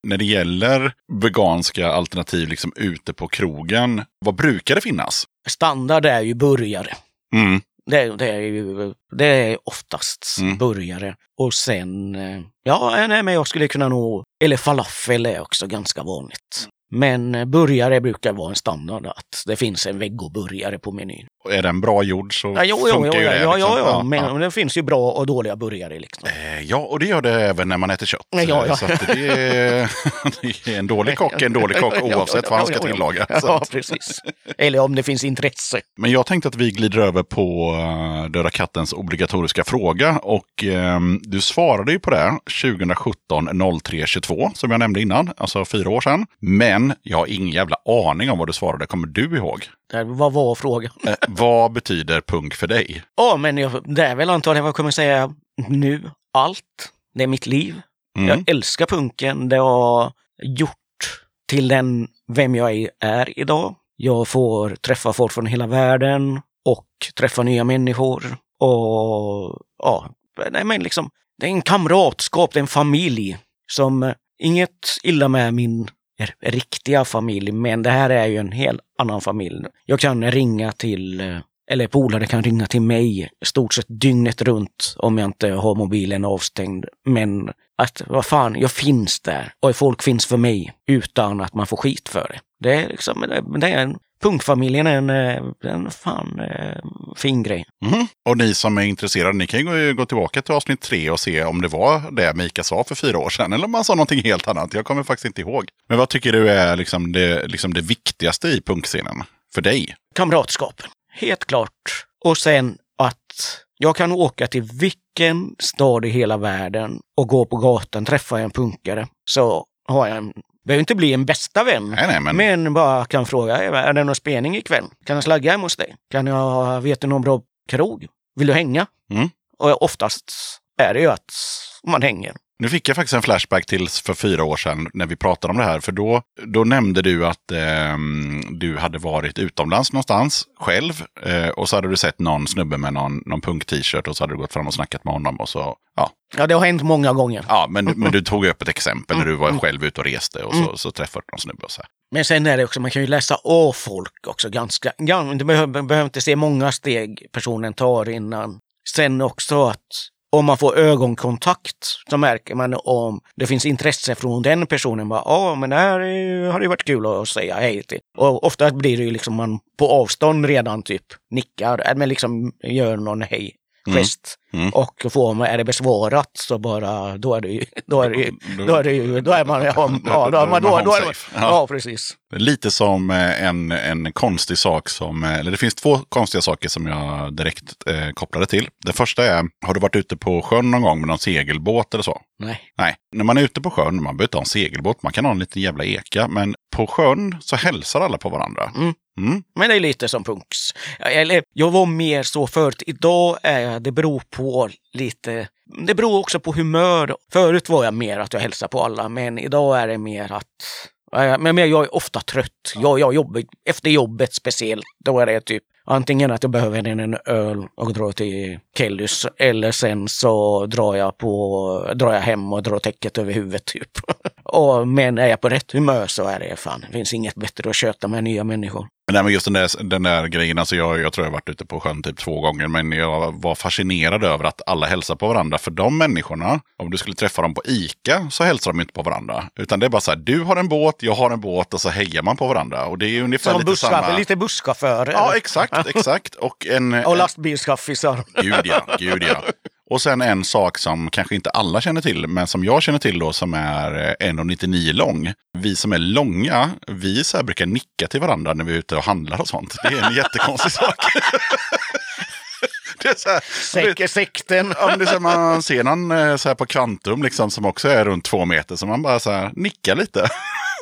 När det gäller veganska alternativ liksom ute på krogen, vad brukar det finnas? Standard är ju burgare. Mm. Det, det är ju det är oftast Mm. burgare. Och sen, eh, ja, nej, men jag skulle kunna nog, eller falafel är också ganska vanligt. Men eh, burgare brukar vara en standard, att det finns en vegoburgare på menyn. Är den bra gjord så Ja, jo, jo, jo, funkar ju ja, det. ja, liksom. ja, ja, men det finns ju bra och dåliga burgare. Liksom. Eh, Ja, och det gör det även när man äter kött. Ja, ja. Så det, är, det är en dålig kock en dålig kock oavsett vad han ska tillaga. Ja, precis. Eller om det finns intresse. Men jag tänkte att vi glider över på uh, Döda kattens obligatoriska fråga. Och ehm, du svarade ju på det 2017 03 22 som jag nämnde innan, alltså fyra år sedan. Men jag har ingen jävla aning om vad du svarade. Kommer du ihåg? Det- Vad var frågan? Eh, vad betyder punk för dig? Ja, men jag, det är väl antagligen vad jag kommer säga nu. Allt. Det är mitt liv. Mm. Jag älskar punken. Det har gjort till den vem jag är- idag. Jag får träffa folk från hela världen och träffa nya människor. Och ja, nej, men liksom, det är en kamratskap, det är en familj som inget illa med min riktiga familj, men det här är ju en helt annan familj. Jag kan ringa till eh, eller polare kan ringa till mig i stort sett dygnet runt om jag inte har mobilen avstängd. Men att vad fan, jag finns där och folk finns för mig utan att man får skit för det. Det är liksom, det är en, punkfamiljen är en, eh, en fan eh, fin grej. Mhm. Och ni som är intresserade, ni kan ju gå tillbaka till avsnitt tre och se om det var det Mika sa för fyra år sedan. Eller om han sa någonting helt annat. Jag kommer faktiskt inte ihåg. Men vad tycker du är liksom det, liksom det viktigaste i punkscenen? För dig? Kamratskapen, helt klart. Och sen att jag kan åka till vilken stad i hela världen och gå på gatan, träffa en punkare, så har jag en behöver inte bli en bästa vän. Nej, nej, men, Men bara kan fråga, är det någon spelning ikväll? Kan jag slagga hem hos dig? Kan jag, vet du någon bra krog? Vill du hänga? Mm. Och oftast är det ju att man hänger. Nu fick jag faktiskt en flashback till för fyra år sedan när vi pratade om det här. För då, då nämnde du att ehm, du hade varit utomlands någonstans själv. Eh, och så hade du sett någon snubbe med någon, någon punk-t-shirt och så hade du gått fram och snackat med honom. Och så, ja. Ja, det har hänt många gånger. Ja, men, men du tog upp ett exempel när du var Mm. själv ute och reste och så, så träffade du någon snubbe. Och så här. Men sen är det också, man kan ju läsa av folk också ganska. gan- Du behöver, behöver inte se många steg personen tar innan. Sen också att om man får ögonkontakt så märker man om det finns intresse från den personen. Ja, Ja, men det här har det ju varit kul att säga hej till. Och ofta blir det ju liksom man på avstånd redan typ nickar, äh, men liksom gör någon hej gest. Mm. Och man, är det besvarat så bara, då är det ju, då är det ju, då är det ju, då är man, ja, då är man, då, då är man, ja precis. Lite som eh, en, en konstig sak som, eh, eller det finns två konstiga saker som jag direkt eh, kopplade till. Det första är, har du varit ute på sjön någon gång med någon segelbåt eller så? Nej. Nej, när man är ute på sjön, man behöver inte ha en segelbåt, man kan ha en liten jävla eka, men på sjön så hälsar alla på varandra. Mm. Mm. Men det är lite som punks. Eller jag var mer så förut. Idag är det beror på lite, det beror också på humör. Förut var jag mer att jag hälsar på alla, men idag är det mer att Men jag är ofta trött. Jag, jag jobbar, efter jobbet speciellt, då är det typ antingen att jag behöver en öl och drar till Kellys eller sen så drar jag, på, drar jag hem och drar täcket över huvudet typ. och, men är jag på rätt humör så är det fan, det finns inget bättre att köta med nya människor. Men nej, men just den där, den där grejen, alltså jag, jag tror jag har varit ute på sjön typ två gånger, men jag var fascinerad över att alla hälsar på varandra. För de människorna, om du skulle träffa dem på ICA så hälsar de inte på varandra. Utan det är bara så här, du har en båt, jag har en båt och så hejar man på varandra. Och det är ungefär Som lite busschaufför, samma... lite busschaufförer. Ja, exakt, exakt. Och en... Och lastbilschaffisar. Gud ja, gud ja. Och sen en sak som kanske inte alla känner till, men som jag känner till då som är eh, 1,99 lång. Vi som är långa, vi så brukar nicka till varandra när vi är ute och handlar och sånt. Det är en jättekonstig sak. Det är så här, Säker sekten. ja, men det är så här, man ser någon eh, så här på Kvantum liksom, som också är runt två meter, så man bara så här nickar lite.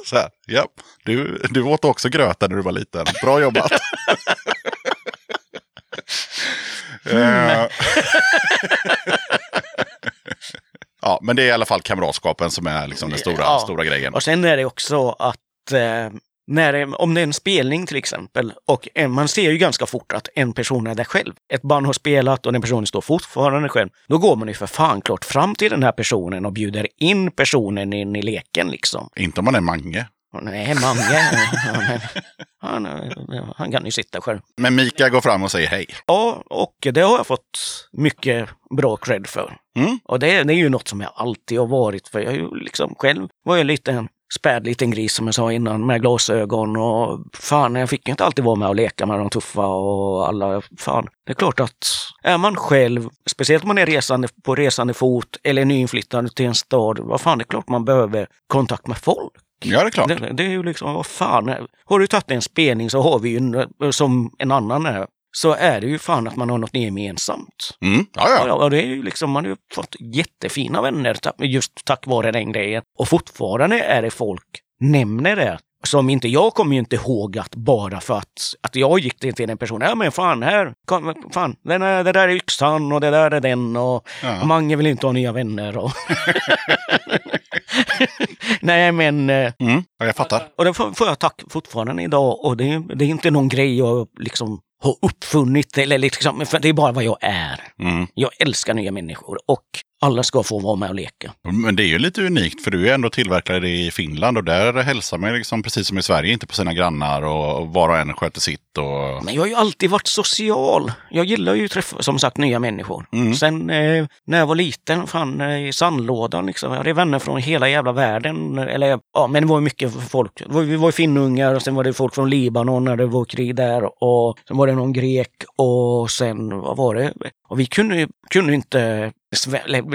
Så här, ja, du, du åt också gröta när du var liten. Bra jobbat. Eh, ja, men det är i alla fall kamratskapen som är liksom den stora, Ja. stora grejen. Och sen är det också att eh, när det, om det är en spelning till exempel och en, man ser ju ganska fort att en person är där själv. Ett band har spelat och den personen står fortfarande själv. Då går man ju för fan klart fram till den här personen och bjuder in personen in i leken liksom. Inte om man är Mange. Nej, Mange, men han, han kan ju sitta själv. Men Mika går fram och säger hej. Ja, och det har jag fått mycket bra cred för. Mm. Och det, det är ju något som jag alltid har varit för. Jag är ju liksom själv var jag lite en späd liten gris som jag sa innan med glasögon och fan, jag fick inte alltid vara med och leka med de tuffa och alla. Fan, det är klart att är man själv, speciellt om man är resande på resande fot eller nyinflyttad till en stad, vad fan, det är klart man behöver kontakt med folk. Ja, det är klart. Det, det är ju liksom, vad fan, har du tagit en spelning så har vi ju en, som en annan är, så är det ju fan att man har något gemensamt. Mm. Ja, Ja, ja. och det är ju liksom, man har ju fått jättefina vänner just tack vare den grejen. Och fortfarande är det folk nämner det. Som inte, jag kommer ju inte ihåg att bara för att, att jag gick till till en person, ja men fan här, kom, fan, den är, det där är yxan och det där är den och Ja. Mange vill inte ha nya vänner. Och Nej men, eh, Mm. ja jag fattar. och det får, får jag tack fortfarande idag och det, är- det är inte någon grej jag liksom har uppfunnit eller liksom, för det är bara vad jag är. Mm. Jag älskar nya människor och alla ska få vara med och leka. Men det är ju lite unikt för du är ändå tillverkare i Finland och där hälsar man liksom precis som i Sverige inte på sina grannar och var och en sköter sitt. Och... Men jag har ju alltid varit social. Jag gillar ju att träffa, som sagt, nya människor. Mm. Sen eh, när jag var liten, fan eh, i sandlådan liksom. Jag hade vänner från hela jävla världen. Eller ja, men det var ju mycket folk. Vi var ju finnungar och sen var det folk från Libanon när det var krig där. Och sen var det någon grek och sen, vad var det? Och vi kunde, ju- kunde inte,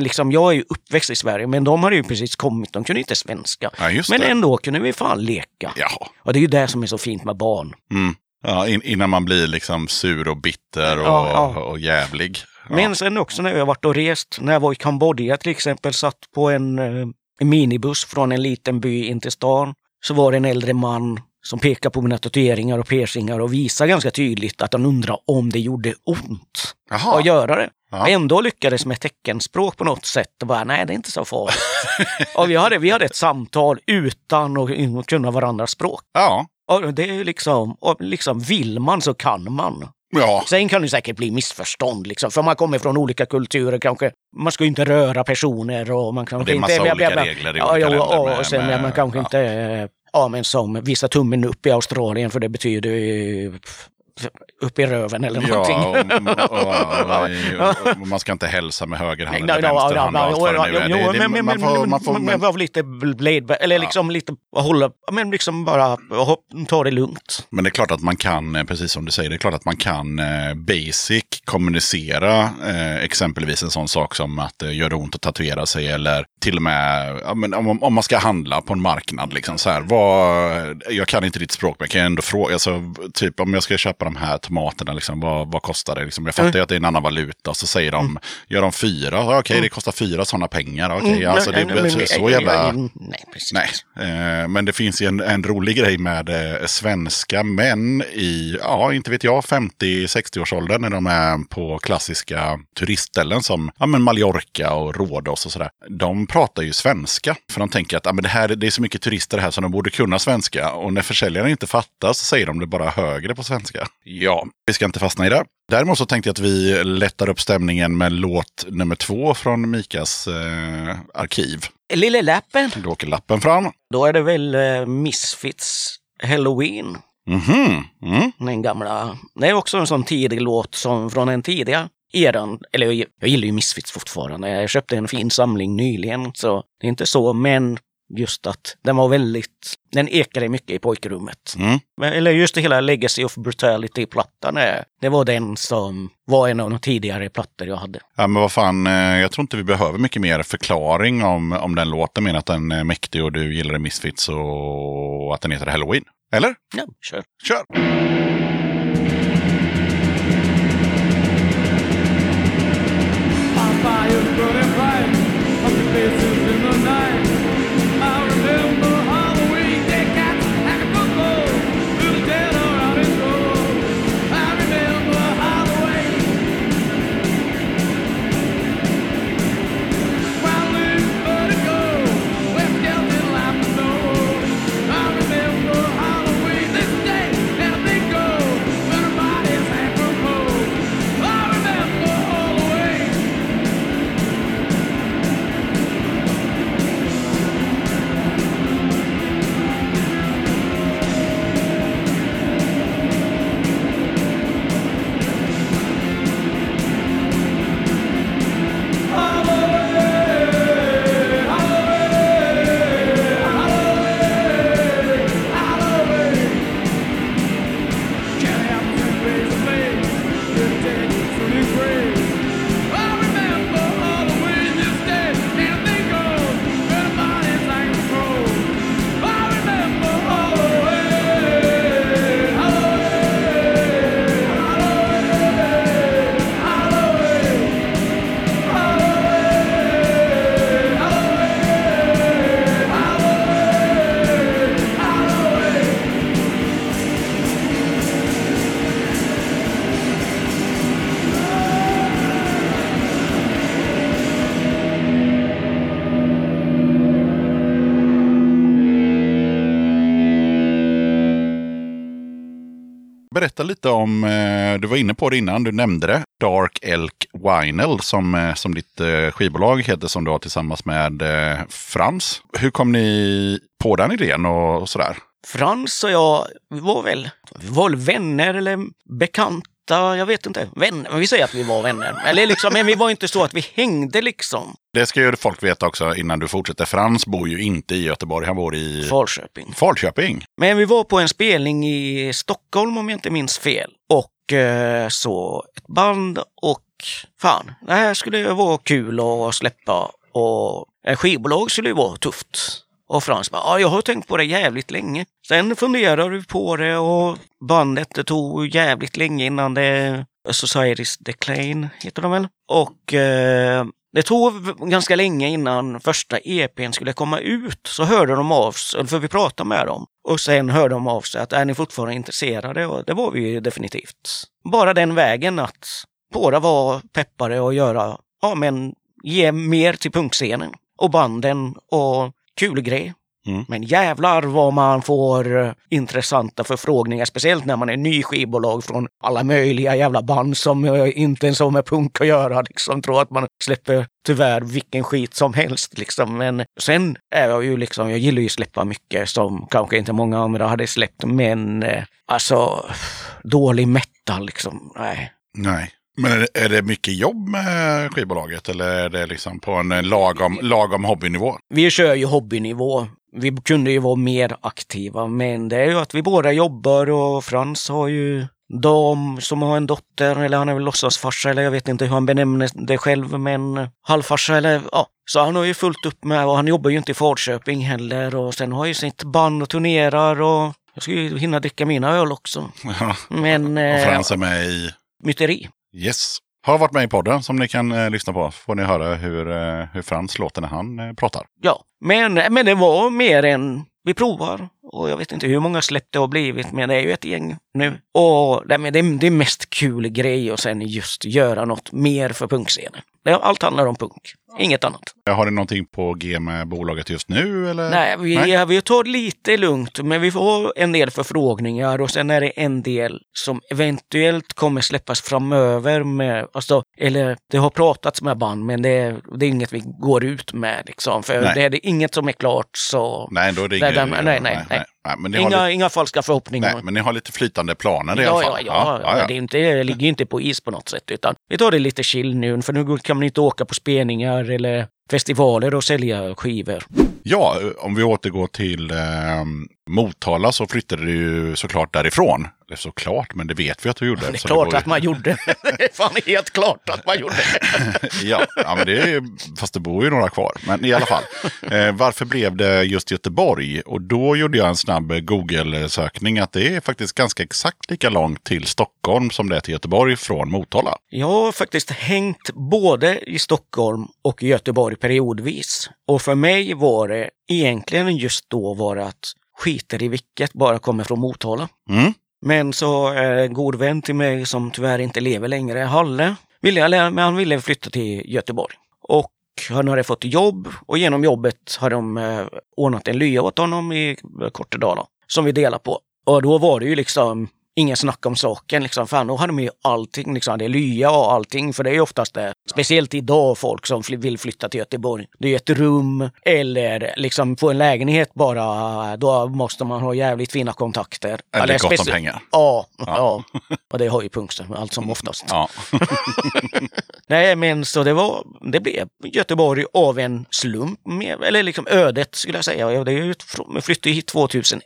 liksom, jag är ju uppväxt i Sverige, men de hade ju precis kommit, de kunde inte svenska. Ja, Men ändå kunde vi fan leka. Jaha. Och det är ju det som är så fint med barn. Mm. Ja, in, innan man blir liksom sur och bitter och, Ja, ja. och jävlig. Ja. Men sen också när jag varit och rest, när jag var i Kambodja till exempel, satt på en, eh, en minibuss från en liten by in till stan, så var det en äldre man som pekade på mina tatueringar och piercingar och visade ganska tydligt att han undrade om det gjorde ont Jaha. att göra det. Ja. Ändå lyckades med teckenspråk på något sätt och bara, nej det är inte så farligt. och vi hade, vi hade ett samtal utan att kunna varandras språk. Ja. Och det är liksom, och liksom, vill man så kan man. Ja. Sen kan det säkert bli missförstånd, liksom, för man kommer från olika kulturer. Kanske, man ska ju inte röra personer och man kanske det är inte... massa bla, bla, olika bla. regler i ja, olika ja, länder och, med- och sen med- man kanske ja. inte... Ja, men som visa tummen upp i Australien för det betyder upp i röven eller någonting. Ja, och, och, och, man ska inte hälsa med höger hand eller vänster hand. det Det- det- man får- lite blade, eller liksom lite hålla, men liksom bara hopp- ta det lugnt. Men det är klart att man kan, eh, precis som du säger, det är klart att man kan eh, basic kommunicera eh, exempelvis en sån sak som att eh, gör det ont att tatuera sig eller till och med om man ska handla på en marknad. Liksom, så här, vad, jag kan inte ditt språk men jag kan ändå fråga, alltså, typ om jag ska köpa de här tomaterna, liksom, vad, vad kostar det? Liksom, jag fattar ju att det är en annan valuta, så säger de, gör de fyra? Okej, det kostar fyra sådana pengar. Okej, Mm, alltså, det, men- så, så jävla... Nej, precis. Nej, eh, men det finns ju en, en rolig grej med eh, svenska män i, ja, inte vet jag, 50-60-årsåldern när de är på klassiska turistställen som ja, men Mallorca och Rhodos och sådär. De pratar ju svenska, för de tänker att ja, men det, här, det är så mycket turister här som de borde kunna svenska. Och när försäljaren inte fattar så säger de det bara högre på svenska. Ja, vi ska inte fastna i det. Däremot så tänkte jag att vi lättar upp stämningen med låt nummer två från Mikas eh, arkiv. Lille lappen, Då åker lappen fram. då är det väl eh, Misfits Halloween. Mhm. Mm. Den gamla. Det är också en sån tidig låt som från den tidiga eran. Eller jag, jag gillar ju Misfits fortfarande. Jag köpte en fin samling nyligen, så det är inte så. Men just att den var väldigt, den ekade mycket i pojkrummet. Mm. Men- Eller just det hela Legacy of Brutality-plattan. Det var den som var en av de tidigare plattor jag hade. Ja, men vad fan, eh, jag tror inte vi behöver mycket mer förklaring om, om den låten, men att den är mäktig och du gillar Misfits och att den heter Halloween. Eller? Ja, kör. Kör! Berätta lite om, eh, du var inne på det innan, du nämnde det. Dark Elk Vinyl som, eh, som ditt eh, skivbolag heter som du har tillsammans med Frans. Hur kom ni på den idén och, och sådär? Frans och jag vi var väl, vi var väl vänner eller bekanta, jag vet inte. Vänner, men vi säger att vi var vänner. Eller liksom, men vi var inte så att vi hängde liksom. Det ska ju folk veta också innan du fortsätter. Frans bor ju inte i Göteborg, han bor i Falköping. Falköping. Men vi var på en spelning i Stockholm om jag inte minns fel. Och eh, så ett band och fan, det här skulle vara kul att släppa. Och ett skivbolag skulle ju vara tufft. Och Frans bara, ja jag har tänkt på det jävligt länge. Sen funderar du på det och bandet det tog jävligt länge innan det Society's Decline heter de väl. Och eh, det tog ganska länge innan första EPn skulle komma ut. Så hörde de av sig, för vi pratade med dem. Och sen hörde de av sig att är ni fortfarande intresserade? Och det var vi ju definitivt. Bara den vägen att båda var peppade att göra, ja men ge mer till punkscenen och banden och kul grej. Mm. Men jävlar vad man får eh, intressanta förfrågningar, speciellt när man är ny skivbolag från alla möjliga jävla band som eh, inte ens har med punk att göra. Liksom tror att man släpper tyvärr vilken skit som helst. Liksom. Men sen är jag ju liksom, jag gillar ju att släppa mycket som kanske inte många andra hade släppt. Men eh, alltså, dålig metal liksom, nej. Nej. Men är det, är det mycket jobb med skivbolaget eller är det liksom på en eh, lagom, lagom hobbynivå? Vi kör ju hobbynivå. Vi kunde ju vara mer aktiva, men det är ju att vi båda jobbar och Frans har ju dam som har en dotter, eller han är väl låtsasfarsa, eller jag vet inte hur han benämner det själv, men halvfarsa eller ja. Så han har ju fullt upp med, och han jobbar ju inte i Falköping heller, och sen har ju sitt band och turnerar och jag ska ju hinna dricka mina öl också. Ja. Men... Och Eh, Frans är med i myteri. Yes. Har varit med i podden som ni kan eh, lyssna på. Får ni höra hur, eh, hur Frans låter när han eh, pratar. Ja, men, men det var mer än vi provar. Och jag vet inte hur många släpp det har blivit, men det är ju ett gäng nu. Och det, men det, det är mest kul grej och sen just göra något mer för punkscenen. Allt handlar om punk, inget annat. Har ni någonting på G med bolaget just nu? Eller? Nej, vi, Nej. Ja, vi tar lite lugnt, men vi får en del förfrågningar och sen är det en del som eventuellt kommer släppas framöver med, alltså, eller det har pratats med band, men det är, det är inget vi går ut med liksom. För Nej. det är det inget som är klart så... Nej, då är det Nej, inget. nej, nej, nej, nej. Nej. Men, Inga, lite, inga falska förhoppningar. nej, men ni har lite flytande planer i ja, alla ja, fall. ja, ja, Det, är inte, det ligger inte på is på något sätt. Utan vi tar det lite chill nu, för nu kan man inte åka på spelningar eller festivaler och sälja skivor. Ja, om vi återgår till eh, Motala så flyttade du ju såklart därifrån. Eller såklart, men det vet vi att du gjorde. Det är klart går ju- att man gjorde. Det är fan helt klart att man gjorde. ja, ja, men det är, fast det bor ju några kvar. Men i alla fall. Eh, varför blev det just Göteborg? Och då gjorde jag en snabb Google-sökning att det är faktiskt ganska exakt lika långt till Stockholm som det är till Göteborg från Motala. Jag har faktiskt hängt både i Stockholm och i Göteborg periodvis. Och för mig var det egentligen just då var det att skiter i vilket bara kommer från Motala. Mm. Men så en god vän till mig som tyvärr inte lever längre, Halle, ville men han ville flytta till Göteborg. Och han hade fått jobb och genom jobbet har de eh, ordnat en lya åt honom i Kortedala som vi delar på. Och då var det ju liksom ingen snack om saken. Liksom. Fan, då hade de ju allting. Liksom. Det är lya och allting. För det är ju oftast det. Speciellt idag folk som vill flytta till Göteborg. Det är ett rum eller liksom få en lägenhet bara. Då måste man ha jävligt fina kontakter. Eller gott om pengar. Ja, ja. och det har ju punkten allt som oftast. Ja. Nej, men så det var, det blev Göteborg av en slump, med, eller liksom ödet skulle jag säga. Ja, Det är ju, jag flyttade hit 2001,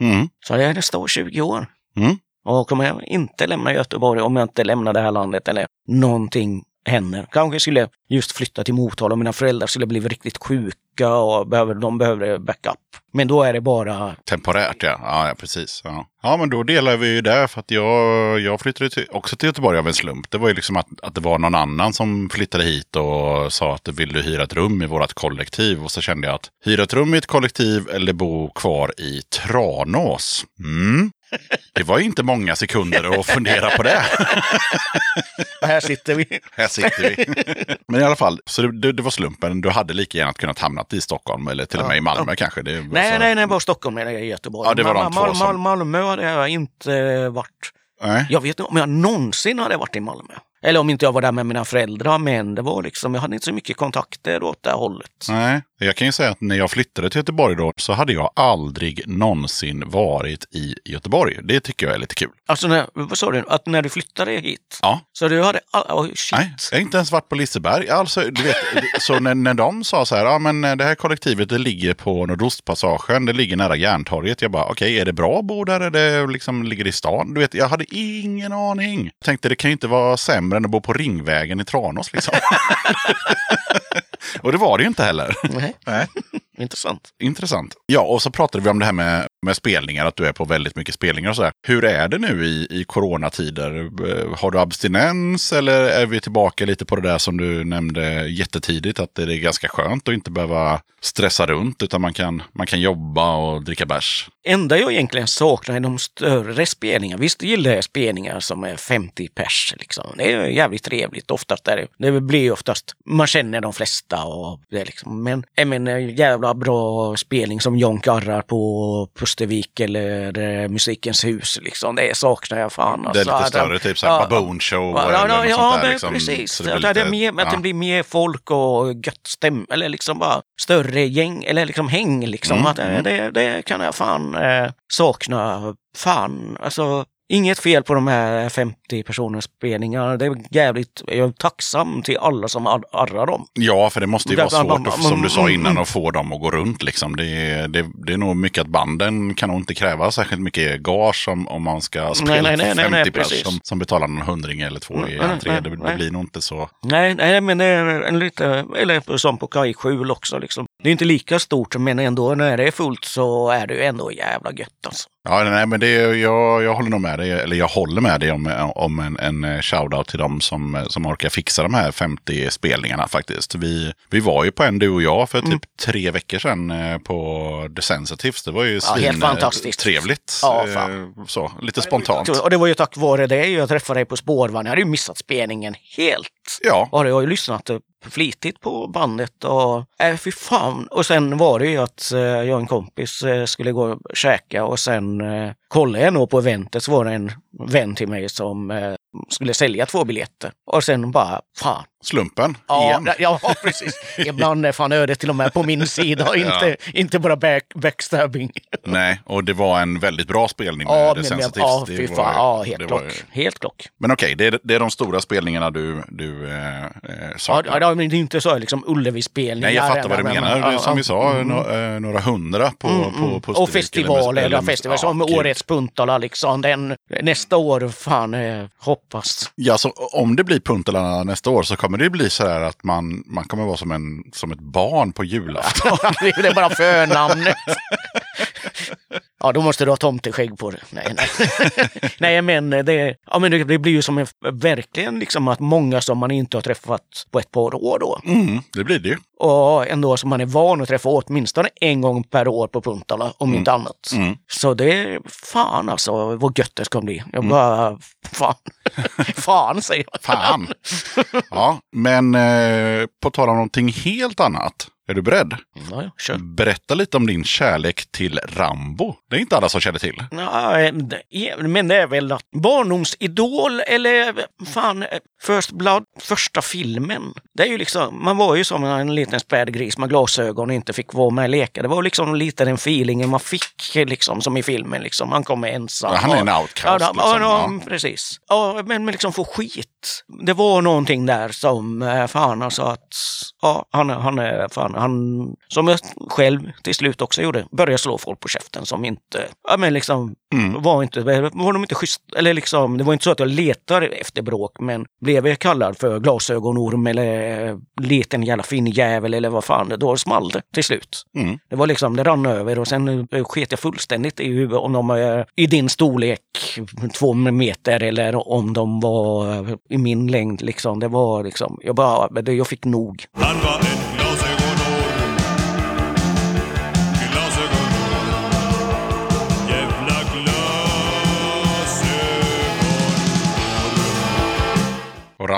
Mm. så det är nästa år 20 år. Mm. Och kommer jag inte lämna Göteborg om jag inte lämnar det här landet eller någonting händer. Kanske skulle jag just flytta till Motala och mina föräldrar skulle bli riktigt sjuka och behöver, de behöver backup. Men då är det bara Temporärt ja. ja, ja precis. Ja. ja, men då delar vi ju där för att jag, jag flyttade till, också till Göteborg av en slump. Det var ju liksom att, att det var någon annan som flyttade hit och sa att vill du hyra ett rum i vårt kollektiv? Och så kände jag att hyra ett rum i ett kollektiv eller bo kvar i Tranås. Mm. Det var ju inte många sekunder att fundera på det. här sitter vi. Här sitter vi. Men i alla fall, så det, det, var slumpen. Du hade lika gärna kunnat hamna annat i Stockholm eller till och med i Malmö kanske. Det, Nej, alltså- nej, nej, bara Stockholm eller Göteborg. Ja, det var de Mal- två Mal- som- Mal- Malmö hade jag inte varit. nej. Jag vet inte om jag någonsin hade varit i Malmö. Eller om inte jag var där med mina föräldrar, men det var liksom, jag hade inte så mycket kontakter åt det hållet. Nej, jag kan ju säga att när jag flyttade till Göteborg då så hade jag aldrig någonsin varit i Göteborg. Det tycker jag är lite kul. Alltså, när, vad sa du? Att när du flyttade hit? Ja. Så du hade... all- Oh, shit. Nej, jag har inte ens varit på Liseberg. Alltså, du vet, så när, när de sa så här, ja men det här kollektivet det ligger på Nordostpassagen, det ligger nära Järntorget. Jag bara, okej, är det bra att bo där? Är det liksom ligger i stan? Du vet, jag hade ingen aning. Jag tänkte, det kan ju inte vara sämre än att bo på Ringvägen i Tranås liksom. Och det var det ju inte heller. Nej, Nej. intressant. Intressant. Ja, och så pratade vi om det här med, med spelningar, att du är på väldigt mycket spelningar och sådär. Hur är det nu i, i coronatider? Eh, Har du abstinens eller är vi tillbaka lite på det där som du nämnde jättetidigt, att det är ganska skönt att inte behöva stressa runt, utan man kan, man kan jobba och dricka bärs? enda jag egentligen saknar är de större spelningarna. Visst gillar jag spelningar som är 50 pers. Liksom. Det är jävligt trevligt. Oftast är det, det blir oftast, man känner de flesta. Och det liksom. Men jag menar, jävla bra spelning som John Garrar på Pustervik eller eh, Musikens hus. Liksom. Det saknar jag fan. det är alltså. lite större, typ såhär Ja. baboon show Ja, eller ja, något ja, sånt där. men liksom. precis. Så det blir lite- mer, att ja. det blir mer folk och gött stäm, eller liksom bara större gäng, eller liksom häng liksom. Mm, Att det, mm. det, det kan jag fan eh, sakna. Fan, alltså. Inget fel på de här 50 personers spelningar. Det är jävligt, jag är tacksam till alla som ar- arrar dem. Ja, för det måste ju Det- vara man- svårt, att, man- som du sa innan, mm. att få dem att gå runt. Liksom. Det, är- det, det är nog mycket att banden kan nog inte kräva särskilt mycket gage om, om man ska spela nej, nej, nej, 50 nej, pers som, som betalar någon hundring eller två i Mm, nej, entré. Det, det blir nog inte så. Nej, nej men det är en lite, eller som på kajskjul också liksom. Det är inte lika stort, men ändå när det är fullt så är det ju ändå jävla gött alltså. Ja, nej, men det, jag, jag håller nog med dig, eller jag håller med dig om, om en, en shoutout till dem som, som orkar fixa de här 50 spelningarna faktiskt. Vi, vi var ju på en, du och jag, för typ Mm. tre veckor sedan eh, på The Sensitives. Det var ju Ja, helt fantastiskt. trevligt. Ja, Eh, fan. Så, lite spontant. Och det var ju tack vare det jag träffade dig på spårvagn. Jag hade ju missat spelningen helt. Ja, jag har ju lyssnat flitigt på bandet och äh, fy fan. Och sen var det ju att äh, jag och en kompis äh, skulle gå och käka och sen äh, kollade jag nog på eventet så var det en vän till mig som äh, skulle sälja två biljetter. Och sen bara, fan. slumpen Ja, igen. ja precis. Ibland är fan ödet till och med på min sida och inte, inte bara back, backstabbing. Nej, och det var en väldigt bra spelning Ja, The men, men, ja, Det fy var- fan. Ja, det helt var- klock. Helt klock. Men okej, det, är, det är de stora spelningarna du, du eh, eh, Ja, saknar. ja, men det är inte så liksom Ullevi-spelningar. Nej, jag fattar vad du men- menar. ja, Det är som vi sa, mm. nå- eh, några hundra på, Mm, på, mm. på och festivaler, eller- ja, festivaler ja, som. Årets Puntala liksom. Den, nästa år, fan, eh, hoppas. Ja, så om det blir Puntala nästa år så kommer det bli så här att man, man kommer vara som, en, som ett barn på julafton. det är bara förnamnet. Ja, då måste du ha tomteskägg på det. Nej, nej. nej men, det, ja, men det, blir ju som en, verkligen liksom att många som man inte har träffat på ett par år då. Mm, det blir det ju. Och ändå som man är van att träffa åtminstone en gång per år på Puntala, om inte annat. Mm. Så det är fan alltså vad gött det ska bli. Jag bara, fan. fan säger jag. Fan! Ja, men eh, på tal om någonting helt annat. Är du beredd? Ja, ja, kör. Berätta lite om din kärlek till Rambo. Det är inte alla som känner till. Nej, men det är väl att barndomsidol eller fan, First Blood, första filmen. Det är ju liksom, man var ju som en liten späd gris med glasögon och inte fick vara med och leka. Det var liksom lite den feelingen man fick liksom som i filmen liksom. Han kommer ensam. Ja, han är en outcast, Ja, liksom. ja, Ja. precis. Ja, men, men liksom få skit. Det var någonting där som eh, fan alltså att, ja, han, han är fan, han, som jag själv till slut också gjorde, började slå folk på käften som inte, ja men liksom, Mm. var inte, var de inte schysst, eller liksom, det var inte så att jag letade efter bråk, men blev jag kallad för glasögonorm eller eh, liten jävla finnjävel eller vad fan, då small det till slut. Mm. Det var liksom, det rann över och sen eh, sket jag fullständigt i hur, om de är i din storlek, två meter, eller om de var eh, i min längd. Liksom. Det var liksom, jag bara, jag fick nog.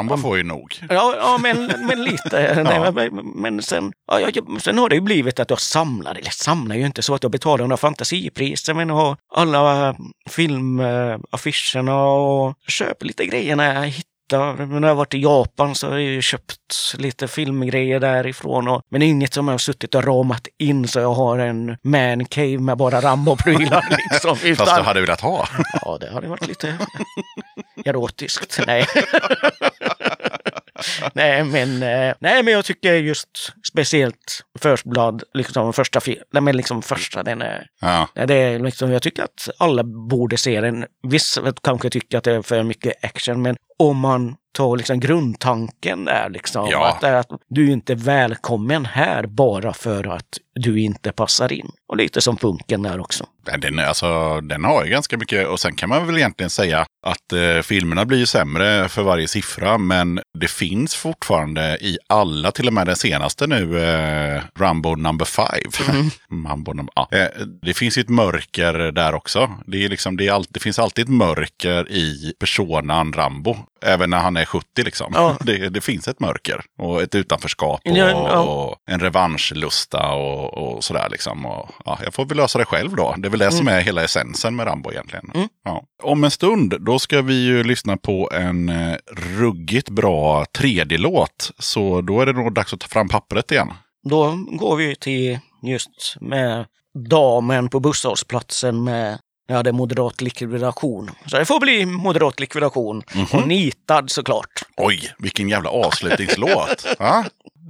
Rambo får ju nog. Ja, ja men, men lite. Nej, men, sen, ja, jag, sen har det ju blivit att jag samlar, eller samlar ju inte så att jag betalar några fantasipriser, men har alla filmaffischerna och köper lite grejer när jag hittar. När jag varit i Japan så har jag ju köpt lite filmgrejer därifrån. Och, men inget som jag har suttit och ramat in så jag har en man cave med bara Rambo-prylar. Liksom, Fast du hade velat ha. Ja, det hade varit lite erotiskt. Nej. nej, men, eh, nej, men jag tycker just speciellt First Blood, liksom första filmen, men liksom första, den är, Ja. det är liksom, jag tycker att alla borde se den. Vissa kanske tycker att det är för mycket action, men om man tar liksom grundtanken där liksom, Ja. att, är att du är inte välkommen här bara för att du inte passar in. Och lite som punken där också. Den, är- alltså, den har ju ganska mycket, och sen kan man väl egentligen säga att eh, filmerna blir ju sämre för varje siffra, men det finns fortfarande i alla, till och med den senaste nu, eh, Rambo number five. Mambo number, ja. eh, det finns ju ett mörker där också. Det, är liksom, det, är all, det finns alltid ett mörker i personan Rambo. Även när han är 70 liksom. Ja. Det, det finns ett mörker och ett utanförskap och, Ja, ja. och en revanschlusta och, och sådär liksom. Och, ja, jag får väl lösa det själv då. Det är väl det som är hela essensen med Rambo egentligen. Mm. Om en stund, då ska vi ju lyssna på en eh, ruggigt bra 3D-låt. Så då är det nog dags att ta fram pappret igen. Då går vi till just med damen på busshållplatsen med Ja, det är moderat likvidation. Så det får bli moderat likvidation. Och nitad såklart. Oj, vilken jävla avslutningslåt! Ja?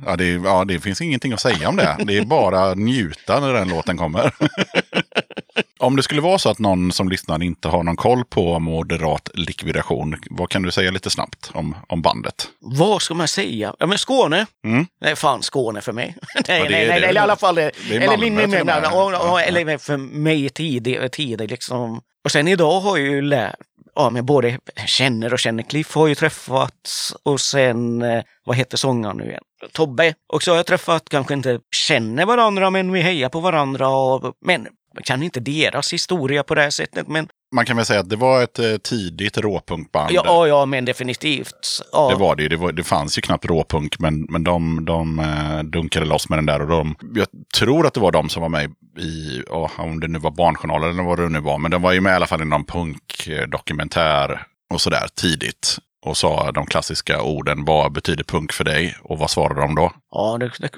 Ja, det, ja, det finns ingenting att säga om det. Det är bara njuta när den låten kommer. Om det skulle vara så att någon som lyssnar inte har någon koll på moderat likvidation, vad kan du säga lite snabbt om, om bandet? Vad ska man säga? Ja, men Skåne. Mm. Nej, fan Skåne för mig. nej, det är- nej, det nej, eller i alla fall. det är eller min, min, ja, ja, Ja. eller för mig tidig, tidig liksom. Och sen idag har jag ju lärt, ja men både känner och känner Cliff har ju träffats och sen, eh, vad heter sångaren nu igen? Tobbe. Och så har jag träffat, kanske inte känner varandra men vi hejar på varandra och, men jag kan inte deras historia på det här sättet men Man kan väl säga att det var ett eh, tidigt råpunkband. ja, ja, men definitivt. Ja. Det var det ju. Det, var, det fanns ju knappt råpunk, men, men de, de eh, dunkade loss med den där. Och de, jag tror att det var de som var med i, ja, om det nu var Barnjournalen eller vad det nu var, men de var ju med i alla fall i någon punkdokumentär och sådär tidigt. Och sa de klassiska orden, vad betyder punk för dig? Och vad svarade de då? Ja, det, det,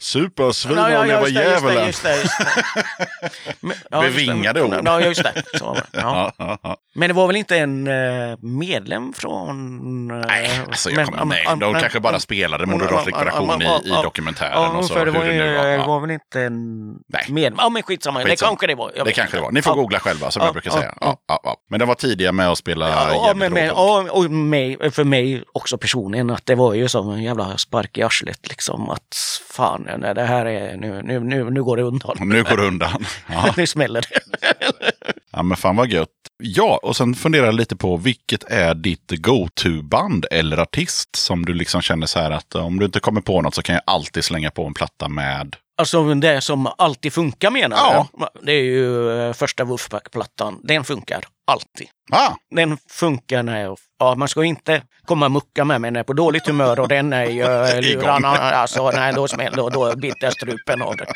Supersvin och leva det, det, djävulen. det, det. Ja, det. Bevingade ord. Ja, just det. Så var det. Ja. Ja, ja, ja. Men det var väl inte en eh, medlem från... eh, Nej, alltså jag men- kommer, nej, de men- kanske bara spelade moderat likvidation i, i dokumentären. Ja, och så, för det hur var, ju, nu var. det Ja. var väl inte en Nej. medlem. Ja, men skitsamma. Det Skitsamma. kanske det var. Jag Det kanske det var. Ni får googla själva som Ja, jag brukar säga. ja. Ja. Men de var tidiga med att spela Ja, men, råpunk. Mig, för mig också personligen att det var ju som en jävla spark i arslet liksom att fan, nej, det här är nu, nu, nu, nu går det undan. Nu går det undan. Ja. nu smäller det. ja, men fan vad gött. Ja, och sen funderar jag lite på vilket är ditt go-to-band eller artist som du liksom känner så här att om du inte kommer på något så kan jag alltid slänga på en platta med. Alltså det som alltid funkar menar Ja. Det är ju eh, första Wolfpack-plattan. Den funkar alltid. Ah, Den funkar när jag, ja, man ska inte komma och mucka med mig när jag är på dåligt humör och den är ju lurarna. Alltså, nej, då smäller då, då biter jag strupen av det.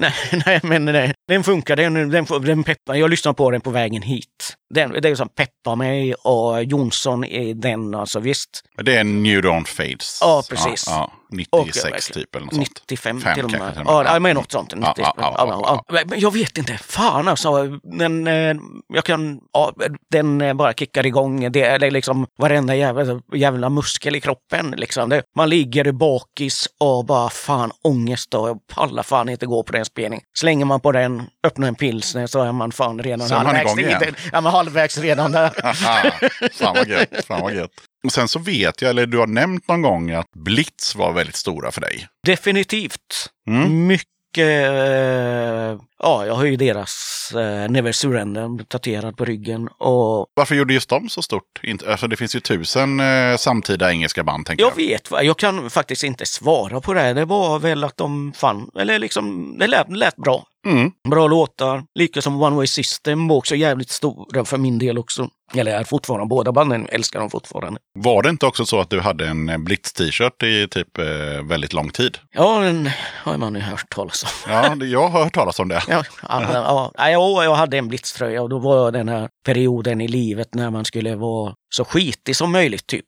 Nej, nej, men nej, den funkar. Den, den, den peppar. Jag lyssnar på den på vägen hit. Den, det är som peppar mig och Jonsson är den, alltså visst. det är New Dawn Fades. Ja, precis. Ja, ja, Och, 96 eh, typ eller något sånt. 95 Fem till och med. och. Ja, Ja. men något sånt. 90, Ja, ja, ja, ja, ja, Men jag vet inte. Fan alltså. Den, eh, jag kan, ja, den eh, bara kickar igång. Det är liksom varenda jävla, jävla muskel i kroppen. Liksom. Det, man ligger bakis och bara fan ångest och pallar fan inte gå på den spelningen. Slänger man på den, öppnar en pilsner så är man fan redan Så är man halvvägs. dit. Ja, men halvvägs redan där. Fan vad gött. Fan vad gött. Och sen så vet jag, eller du har nämnt någon gång att Blitz var väldigt stora för dig. Definitivt. Mm. Mycket, eh, Ja, jag har ju deras eh, Never Surrender tatuerad på ryggen. Och Varför gjorde just de så stort? Inte, alltså det finns ju tusen eh, samtida engelska band, tänker jag jag. vet, jag kan faktiskt inte svara på det. Det var väl att de fann, eller liksom, det lät, lät bra. Mm. Bra låtar. Lika som One Way System var också jävligt stora för min del också. Eller är fortfarande, båda banden älskar de fortfarande. Var det inte också så att du hade en eh, Blitz-t-shirt i typ eh, väldigt lång tid? Ja, den har man ju hört talas om. Ja, jag har hört talas om det. Ja, ja, ja, ja, ja, jag hade en blitztröja och då var jag den här perioden i livet när man skulle vara så skitig som möjligt typ.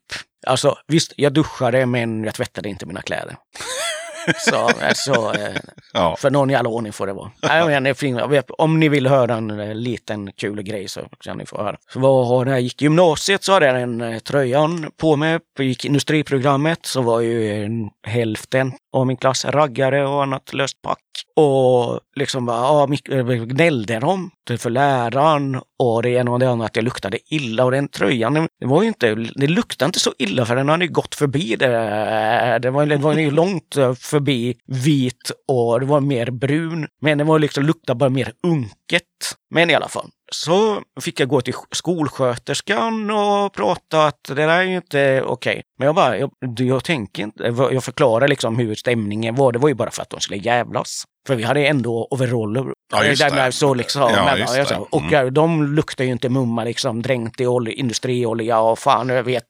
Alltså visst, jag duschade men jag tvättade inte mina kläder. Så, så eh, Ja. för någon jävla ordning får det vara. Nej, men det är fint. Jag vet, Om ni vill höra en eh, liten kul grej så kan ni få höra. Så när jag gick gymnasiet så hade jag den eh, tröjan på mig. Gick industriprogrammet så var ju en hälften av min klass raggare och annat löst pack. Och liksom bara, ja, eh, gnällde de för läraren och det ena och det andra att jag luktade illa. Och den tröjan, det var ju inte, det luktade inte så illa för den hade ju gått förbi det. Det var, det var ju långt förbi vit och det var mer brun. Men det var liksom, luktade bara mer unket. Men i alla fall. Så fick jag gå till skolsköterskan och prata att det där är ju inte okej. Men jag bara, jag, jag tänker inte, jag förklarar liksom hur stämningen var. Det var ju bara för att de skulle jävlas. För vi hade ändå overaller. Ja, just det. Så liksom, Ja, men, just det. Och Mm. eh, de luktar ju inte mumma liksom dränkt i olja, industriolja och fan jag vet.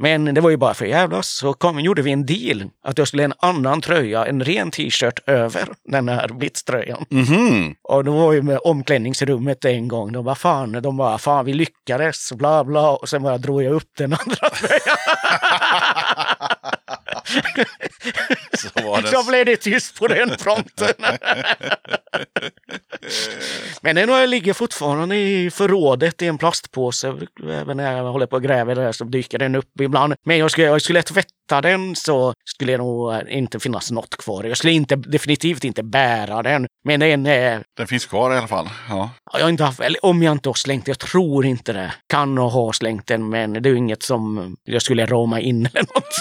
Men det var ju bara för jävlas. Så kom, gjorde vi en deal att jag skulle ha en annan tröja, en ren t-shirt över den här blitztröjan. Mhm. Och då var ju med omklädningsrummet en gång. De bara fan, de bara fan vi lyckades, bla bla. Och sen bara drog jag upp den andra tröjan. Så var det. Så blev det tyst på den fronten. Men den ligger fortfarande i förrådet i en plastpåse. Även när jag håller på och gräver där så dyker den upp ibland. Men jag skulle, jag skulle tvätta den så skulle det nog inte finnas något kvar. Jag skulle inte, definitivt inte bära den. Men den är Den finns kvar i alla fall. Ja. Ja, Jag har inte haft, eller om jag inte har slängt, jag tror inte det. Kan och ha slängt den, men det är inget som jag skulle rama in eller något.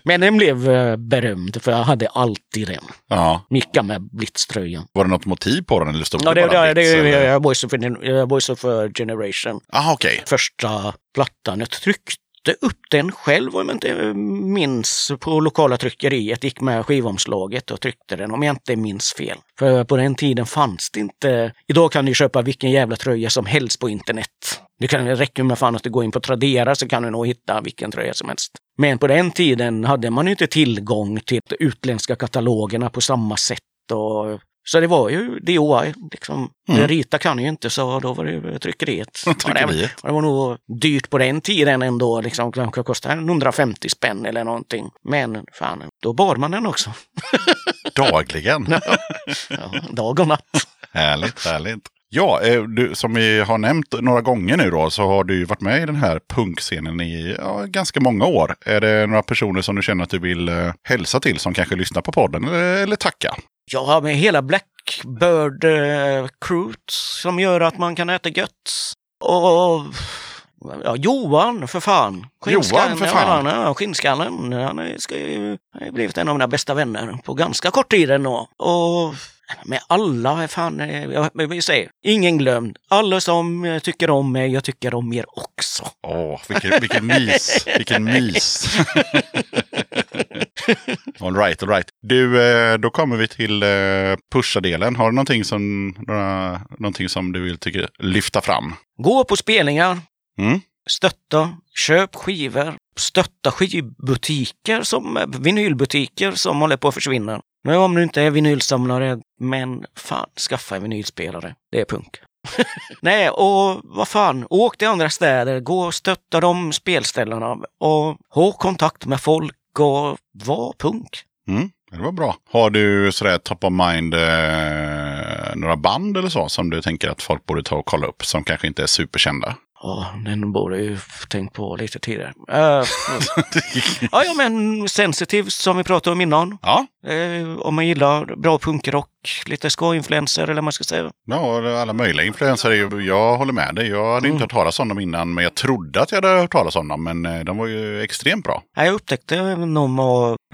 men den blev eh, berömd, för jag hade alltid den. ja. Micka med blitztröjan. Var det något motiv på den eller stod Ja, det, bara det, Blitz, det, är Boys of, of eh, Generation. Aha, okej. Första plattan. Jag tryckte upp den själv om jag inte minns på lokala tryckeriet. Gick med skivomslaget och tryckte den om jag inte minns fel. För på den tiden fanns det inte... Idag kan du köpa vilken jävla tröja som helst på internet. Det kan det räcker med fan att du går in på Tradera så kan du nog hitta vilken tröja som helst. Men på den tiden hade man inte tillgång till de utländska katalogerna på samma sätt. Och så det var ju DOI. Liksom. Mm. Rita kan ju inte så då var det tryckeriet. Ja, det, Tryckeriet. det var nog dyrt på den tiden ändå. Liksom, kanske kostade 150 spänn eller någonting. Men fan, då bar man den också. Dagligen. Ja, dag och natt. Härligt, härligt. Ja, eh, du, som vi har nämnt några gånger nu då så har du ju varit med i den här punkscenen i ja, ganska många år. Är det några personer som du känner att du vill eh, hälsa till som kanske lyssnar på podden eller, eller tacka? Har med hela Blackbird eh, som gör att man kan äta gött. Och ja, Johan, för fan. Johan, för fan. Ja, ja, skinnskallen. Han är- ska ju, han har blivit en av mina bästa vänner på ganska kort tid ändå. Och med alla, fan, eh, jag vill säga, ingen glömd. Alla som eh, tycker om mig, jag tycker om er också. Åh, vilken, vilken mys. Vilken mys. all right, all right. Du, eh, då kommer vi till pusha-delen. Har du någonting som, några, någonting som du vill tycka, lyfta fram? Gå på spelningar, Mm? stötta, köp skivor, stötta skivbutiker som vinylbutiker som håller på att försvinna. Men om du inte är vinylsamlare, men fan, skaffa en vinylspelare. Det är punk. Nej, och vad fan, åk till andra städer, gå och stötta de spelställena och ha kontakt med folk och var punk. Mm, det var bra. Har du sådär top of mind eh, några band eller så som du tänker att folk borde ta och kolla upp som kanske inte är superkända? Ja, den borde ju tänkt på lite tidigare. Uh, ja, ja, men Sensitive som vi pratade om innan. ja, Eh, om man gillar bra punkrock, lite skojinfluenser eller vad man ska säga. ja, alla möjliga influenser. Jag håller med dig. Jag hade inte hört talas om dem innan, men jag trodde att jag hade hört talas om dem. Men eh, de var ju extremt bra. Ja, Jag upptäckte dem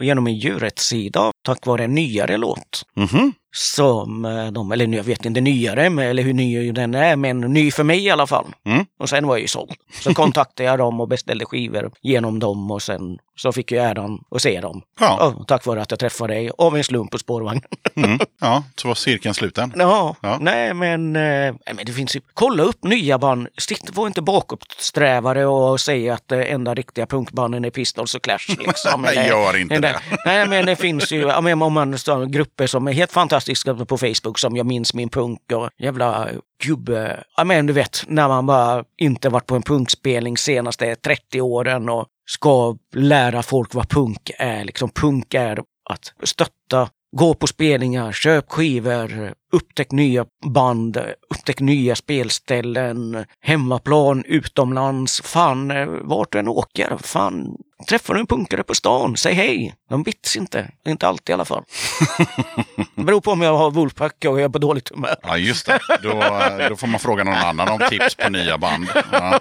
genom en djurrättssida tack vare en nyare låt. Mhm. som eh, de, eller nu, jag vet inte nyare, men- eller hur ny den är, men ny för mig i alla fall. Mm. Och sen var jag ju såld. Så kontaktade jag dem och beställde skivor genom dem och sen så fick jag äran att se dem. Ja, Ja, tack vare att jag träffade dig av en slump på spårvagnen. mm. ja så var cirkeln sluten. Ja, Ja. nej men, eh, men det finns ju, kolla upp nya band. Sitt, var inte bakåtsträvare och säga att det enda riktiga punkbanden är Pistols och Clash. Liksom. Nej, gör inte det. Nej, men det finns ju ja, men om man står grupper som är helt fantastiska på Facebook som Jag minns min punk och jävla gubbe. Ja, men du vet, när man bara inte varit på en punkspelning senaste 30 åren och ska lära folk vad punk är. Liksom punk är att stötta, gå på spelningar, köp skivor, upptäck nya band, upptäck nya spelställen, hemmaplan, utomlands. Fan, eh, vart du än åker, fan, träffar du en punkare på stan, säg hej. De bits inte, inte alltid i alla fall. Det beror på om jag har Wolfpack och jag är på dåligt humör. Ja, just det. Då, då får man fråga någon annan om tips på nya band. Ja.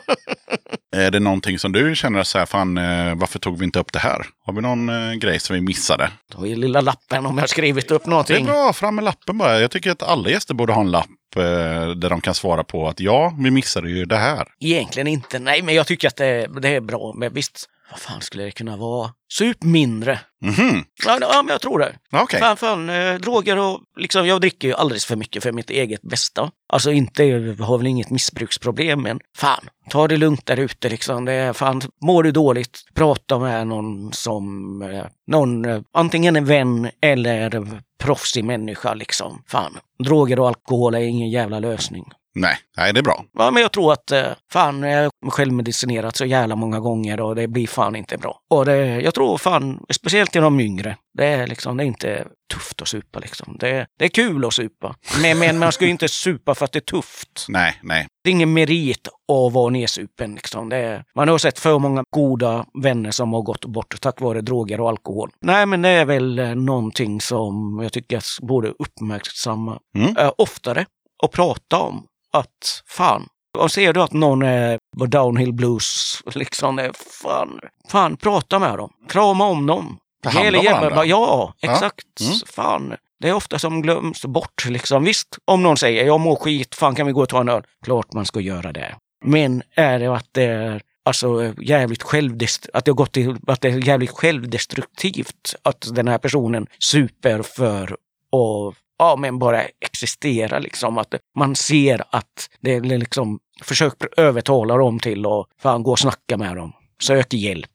Är det någonting som du känner så här, fan, eh, varför tog vi inte upp det här? Har vi någon eh, grej som vi missade? Då är lilla lappen om jag har skrivit upp Det är någonting. bra, fram med lappen bara. Jag tycker att alla gäster borde ha en lapp eh, där de kan svara på att ja, vi missade ju det här. Egentligen inte, nej men jag tycker att det, det är bra. Men visst, vad fan skulle det kunna vara? Sup mindre. Mhm, Ja, ja men jag tror det. okej. Fan, fan, eh, droger och liksom, jag dricker ju alldeles för mycket för mitt eget bästa. Alltså inte, jag har väl inget missbruksproblem, men fan, ta det lugnt där ute liksom. Det är fan, mår du dåligt, prata med någon som, eh, någon, eh, antingen en vän eller proffsig människa liksom. Fan, droger och alkohol är ingen jävla lösning. Nej, nej, det är bra. Ja, men jag tror att eh, fan, jag har självmedicinerat så jävla många gånger och det blir fan inte bra. Och det, jag tror fan, speciellt i de yngre, det är liksom, det är inte tufft att supa liksom. Det, det är kul att supa. Men, men man ska ju inte supa för att det är tufft. Nej, nej. Det är ingen merit att vara nedsupen liksom. Det är, man har sett för många goda vänner som har gått bort tack vare droger och alkohol. Nej, men det är väl eh, någonting som jag tycker att borde uppmärksamma Mm. eh, oftare och prata om att fan, och ser du att någon är på downhill blues, liksom, är fan, fan, prata med dem. Krama om dem. Ta hand om varandra. Ja, Ja. exakt. Mm. Fan. Det är ofta som glöms bort. Liksom. Visst, om någon säger jag mår skit, fan kan vi gå och ta en öl? Klart man ska göra det. Men är det att det är alltså jävligt självdest- att det har gått till, att det är jävligt självdestruktivt att den här personen super för att ja, men bara existera liksom. Att man ser att det är liksom, försök övertala dem till att fan gå och snacka med dem. Sök hjälp.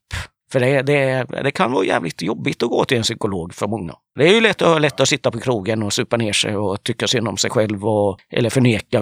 För det, det, det kan vara jävligt jobbigt att gå till en psykolog för många. Det är ju lätt, lätt att sitta på krogen och supa ner sig och tycka synd om sig själv och, eller förneka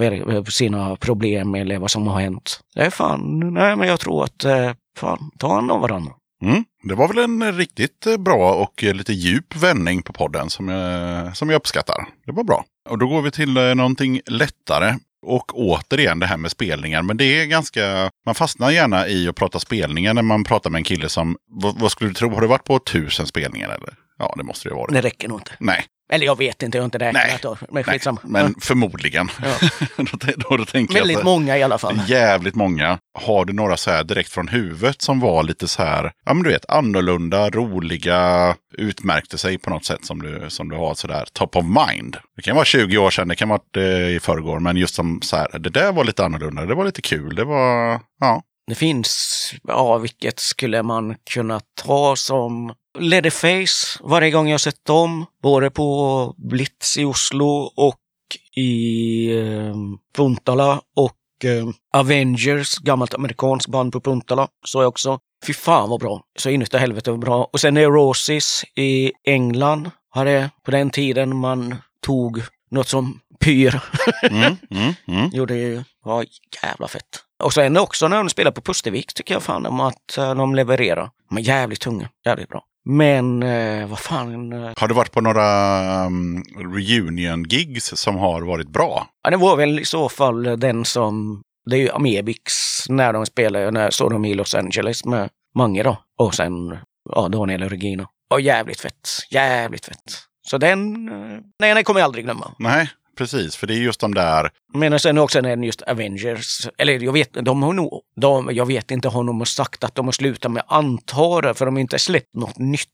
sina problem eller vad som har hänt. Det är fan, nej men jag tror att, eh, fan, ta hand om varandra. Mm. Det var väl en riktigt eh, bra och eh, lite djup vändning på podden som jag, som jag uppskattar. Det var bra. Och då går vi till någonting lättare. Och återigen det här med spelningar. Men det är ganska, man fastnar gärna i att prata spelningar när man pratar med en kille som, vad, vad skulle du tro, har du varit på tusen spelningar eller? Ja, det måste det ha varit. Det räcker nog inte. Nej, Eller jag vet inte, jag har inte Nej. räknat. Men nej skitsamma. men förmodligen. Ja. då, då, tänker jag Väldigt att- många i alla fall. Jävligt många. Har du några så här direkt från huvudet som var lite så här, ja men du vet, annorlunda, roliga, utmärkte sig på något sätt som du, som du har så där top of mind. Det kan vara 20 år sedan, det kan vara eh, i förrgår, men just som så här, det där var lite annorlunda, det var lite kul, det var, ja. Det finns, ja vilket skulle man kunna ta som Leatherface varje gång jag sett dem. Både på Blitz i Oslo och i eh, Puntala och eh, Avengers, gammalt amerikanskt band på Puntala, så jag också. Fy fan vad bra! Så inuti helvete vad bra. Och sen Neurosis i England. Hade på den tiden man tog något som pyr. Mm, mm, mm. Jo, det var jävla fett. Och sen också när de spelar på Pustervik tycker jag fan om att eh, de levererar. De är jävligt tunga, jävligt bra. Men eh, vad fan. Eh, Har du varit på några um, reunion-gigs som har varit bra? ja, det var väl i så fall den som, det är ju Amebix när de spelar, när såg de i Los Angeles med Mange då. Och sen ja, Daniel och Regina. Och jävligt fett, jävligt fett. Så den, eh, nej, den kommer jag aldrig glömma. Nej, precis. För det är just de där... Men sen också när just Avengers, eller jag vet, de har nog, de, jag vet inte har de sagt att de har slutat med antar för de har inte släppt något nytt.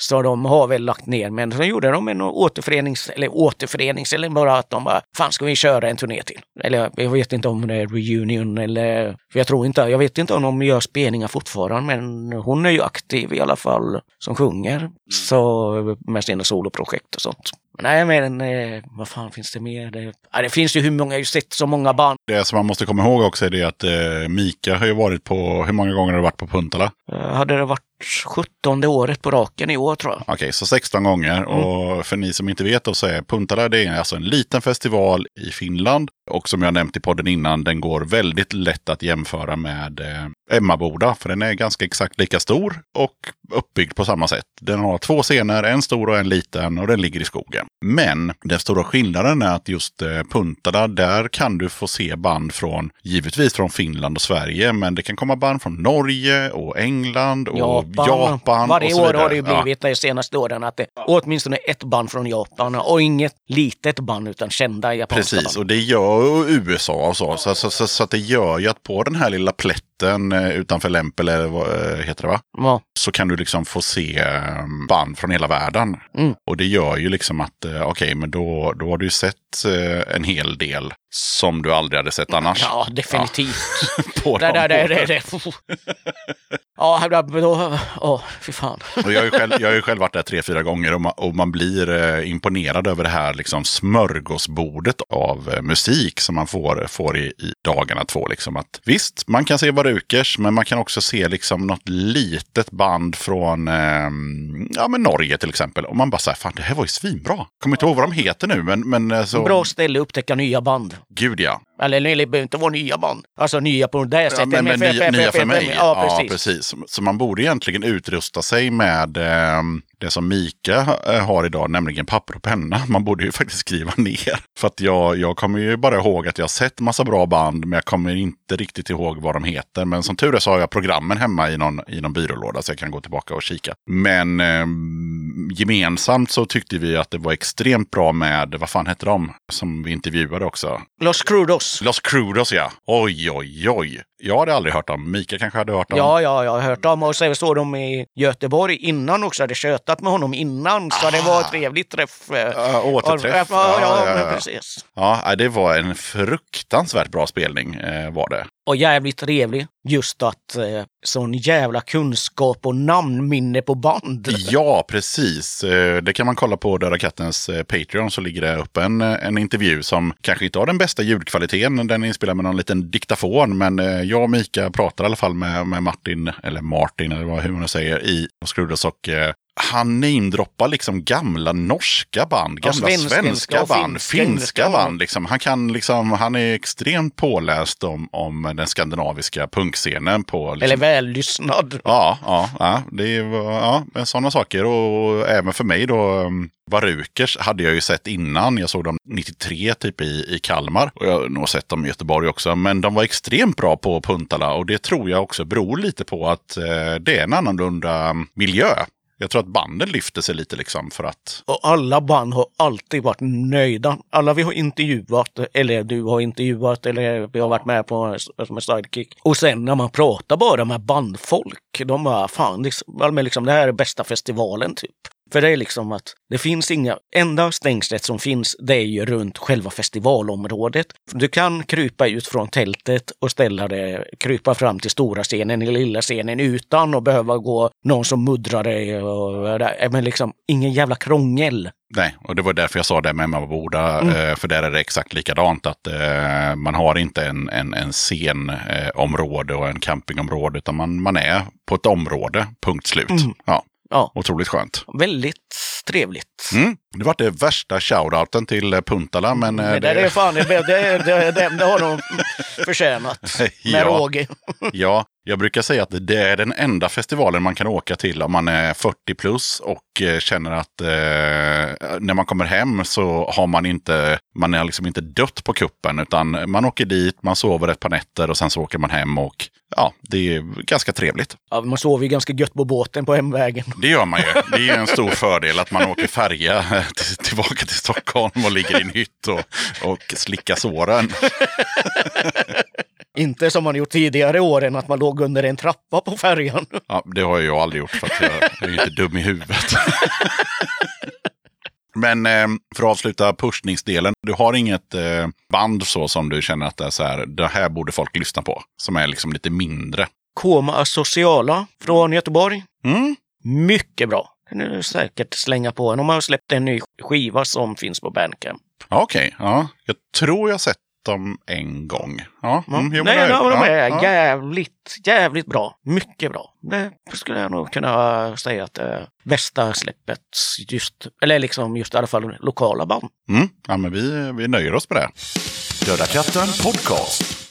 Så de har väl lagt ner, men så gjorde de en återförenings, eller återförenings, eller bara att de bara, fan ska vi köra en turné till? Eller jag vet inte om det är reunion eller, för jag tror inte, jag vet inte om de gör spelningar fortfarande, men hon är ju aktiv i alla fall som sjunger. Så med sina soloprojekt och sånt. Nej men eh, vad fan finns det mer? Det, ja, det finns ju hur många, jag har ju sett så många band. Det som man måste komma ihåg också är det att eh, Mika har ju varit på, hur många gånger har du varit på Puntala? Eh, hade det varit 17 året på raken i år tror jag. Okej, så 16 gånger. Mm. Och för ni som inte vet då så är Puntala det är alltså en liten festival i Finland. Och som jag nämnt i podden innan, den går väldigt lätt att jämföra med eh, Emmaboda. För den är ganska exakt lika stor och uppbyggd på samma sätt. Den har två scener, en stor och en liten och den ligger i skogen. Men den stora skillnaden är att just eh, Puntala, där kan du få se band från, givetvis från Finland och Sverige, men det kan komma band från Norge och England och Japan. Japan. Varje år har det ju Ja. blivit de senaste åren att det åtminstone ett band från Japan och inget litet band utan kända japanska Precis, band. och det gör USA och så. Så, så, så, så att det gör ju att på den här lilla plätten eh, utanför Lempel, eller vad eh, heter det va? Ja. Så kan du liksom få se eh, band från hela världen. Mm. Och det gör ju liksom att, eh, okej, men då, då har du ju sett eh, en hel del som du aldrig hade sett annars. Ja, definitivt. På det, de det, det, åren. Ja, då, åh, fy fan. Och jag, har ju själv, jag har ju själv varit där tre, fyra gånger och man, och man blir eh, imponerad över det här liksom smörgåsbordet av eh, musik som man får, får i, i dagarna två. Liksom. Att, visst, man kan se Varukers, men man kan också se liksom något litet band från eh, ja, men Norge till exempel. Och man bara säger, fan det här var ju svinbra. Kommer inte ihåg vad de heter nu, men, men eh, så, Bra ställe att upptäcka nya band. gud ja. Eller det behöver inte vara nya band. Alltså nya på det Ja, sättet. men, men, för- nya, nya för- mig. Ja, precis. Så- Så man borde egentligen utrusta sig med eh, det som Mika eh, har idag, nämligen papper och penna. Man borde ju faktiskt skriva ner. För att jag, jag kommer ju bara ihåg att jag har sett massa bra band, men jag kommer inte riktigt ihåg vad de heter. Men som tur är så har jag programmen hemma i någon, i någon byrålåda så jag kan gå tillbaka och kika. Men eh, gemensamt så tyckte vi att det var extremt bra med, vad fan hette de, som vi intervjuade också? Los Crudos. Los Crudos ja. Oj, oj, oj. Jag hade aldrig hört dem. Mika kanske hade hört dem. Ja, ja, jag har hört dem och så såg de i Göteborg innan också. Hade tjötat med honom innan, så det var en trevlig träff. Ja, återträff. Ja, ja, Ja, ja, precis. Ja, det var en fruktansvärt bra spelning eh, var det. Och jävligt trevlig. Just att eh, sån jävla kunskap och namnminne på band. Ja, precis. Eh, det kan man kolla på Döda Kattens eh, Patreon så ligger det upp en, eh, en intervju som kanske inte har den bästa ljudkvaliteten. Den är inspelad med någon liten diktafon. Men jag och Mika pratar i alla fall med, med Martin, eller Martin eller vad, hur man nu säger, i Skrudos och han namedroppar liksom gamla norska band, gamla svenska svenska band, finska, finska band. Liksom. Han, kan liksom, han är extremt påläst om, om den skandinaviska punkscenen. På, liksom, Eller vällyssnad. Ja, ja, ja, det var ja, sådana saker. Och även för mig då, um, Varukers hade jag ju sett innan. Jag såg dem 93 typ i, i Kalmar. Och jag har nog sett dem i Göteborg också. Men de var extremt bra på Puntala. Och det tror jag också beror lite på att eh, det är en annorlunda um, miljö. Jag tror att banden lyfter sig lite liksom för att... Och alla band har alltid varit nöjda. Alla vi har intervjuat, eller du har intervjuat, eller vi har varit med på som en sidekick. Och sen när man pratar bara med bandfolk, de bara fan, liksom, liksom, det här är bästa festivalen typ. För det är liksom att det finns inga, enda stängslet som finns det är ju runt själva festivalområdet. Du kan krypa ut från tältet och ställa det, krypa fram till stora scenen eller lilla scenen utan att behöva gå någon som muddrar dig. Och, men liksom ingen jävla krångel. Nej, och det var därför jag sa det med Emmaboda. Eh, för där är det exakt likadant. Att eh, man har inte en, en, en scenområde eh, och en campingområde. Utan man, man är på ett område, punkt slut. Ja, Ja, otroligt skönt. väldigt trevligt. Mm. Det var det värsta shoutouten till eh, Puntala. Men, eh, Det där är fan, det, det, det, det, det har de förtjänat. Med Ja. råge. Ja, Jag brukar säga att det är den enda festivalen man kan åka till om man är 40 plus och eh, känner att eh, när man kommer hem så har man inte, man är liksom inte dött på kuppen utan man åker dit, man sover ett par nätter och sen så åker man hem och ja, det är ganska trevligt. Ja, man sover ju ganska gött på båten på hemvägen. Det gör man ju. Det är en stor fördel att man åker färja till, tillbaka till Stockholm och ligger i en hytt och, och slickar såren. Inte som man gjort tidigare åren, att man låg under en trappa på färjan. Ja, det har jag aldrig gjort för att jag, är inte dum i huvudet. Men eh, för att avsluta pushningsdelen. Du har inget eh, band så som du känner att det är så här, det här borde folk lyssna på. Som är liksom lite mindre. Koma Sociala från Göteborg. Mm. Mycket bra. Kan du säkert slänga på en. De har släppt en ny skiva som finns på Bandcamp. Okej, ja. Jag tror jag sett dem en gång. Ja, mm, jo, Nej, det- de, ja, är ja. jävligt, jävligt bra. Mycket bra. Det skulle jag nog kunna säga att det är bästa släppet just, eller liksom just i alla fall lokala band. Mm. Ja, men vi, vi nöjer oss med det. Döda katten podcast.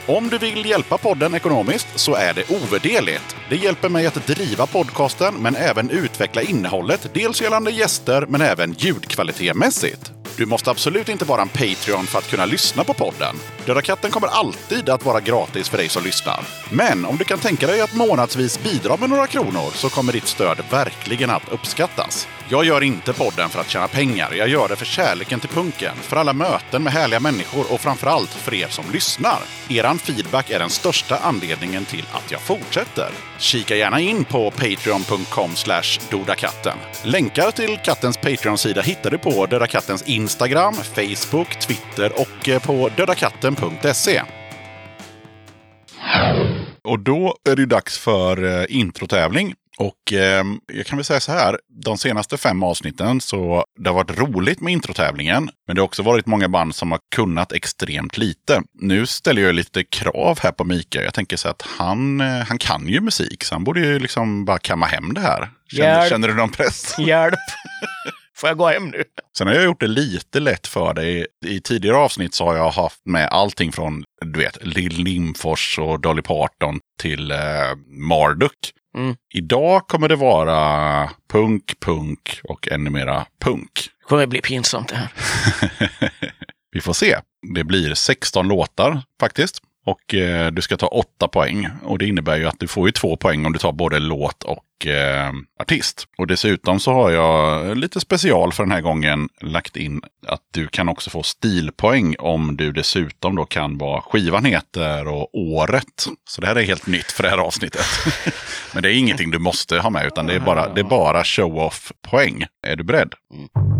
Om du vill hjälpa podden ekonomiskt så är det ovärderligt. Det hjälper mig att driva podcasten men även utveckla innehållet, dels gällande gäster men även ljudkvalitetmässigt. Du måste absolut inte vara en Patreon för att kunna lyssna på podden. Döda katten kommer alltid att vara gratis för dig som lyssnar. Men om du kan tänka dig att månadsvis bidra med några kronor så kommer ditt stöd verkligen att uppskattas. Jag gör inte podden för att tjäna pengar. Jag gör det för kärleken till punken, för alla möten med härliga människor och framförallt för er som lyssnar. Eran feedback är den största anledningen till att jag fortsätter. Kika gärna in på patreon.com dodakatten. Länkar till kattens Patreon-sida hittar du på Döda Kattens Instagram, Facebook, Twitter och eh, på dödakatten.se. Och då är det dags för eh, introtävling. Och eh, jag kan väl säga så här, de senaste fem avsnitten så det har varit roligt med introtävlingen. Men det har också varit många band som har kunnat extremt lite. Nu ställer jag lite krav här på Mika. Jag tänker så att han, eh, han kan ju musik, så han borde ju liksom bara kamma hem det här. Känner, Hjälp. känner du någon press? Hjälp! Får jag gå hem nu? Sen har jag gjort det lite lätt för dig. I tidigare avsnitt så har jag haft med allting från du vet, Lill Lindfors och Dolly Parton till eh, Marduk. Mm. Idag kommer det vara punk, punk och ännu mera punk. Det kommer bli pinsamt det här. Vi får se. Det blir 16 låtar faktiskt. Och eh, du ska ta 8 poäng. Och det innebär ju att du får ju 2 poäng om du tar både låt och eh, artist. Och dessutom så har jag lite special för den här gången lagt in att du kan också få stilpoäng om du dessutom då kan vad skivan heter och året. Så det här är helt nytt för det här avsnittet. Men det är ingenting du måste ha med utan det är bara, det är bara show-off poäng. Är du beredd? Mm.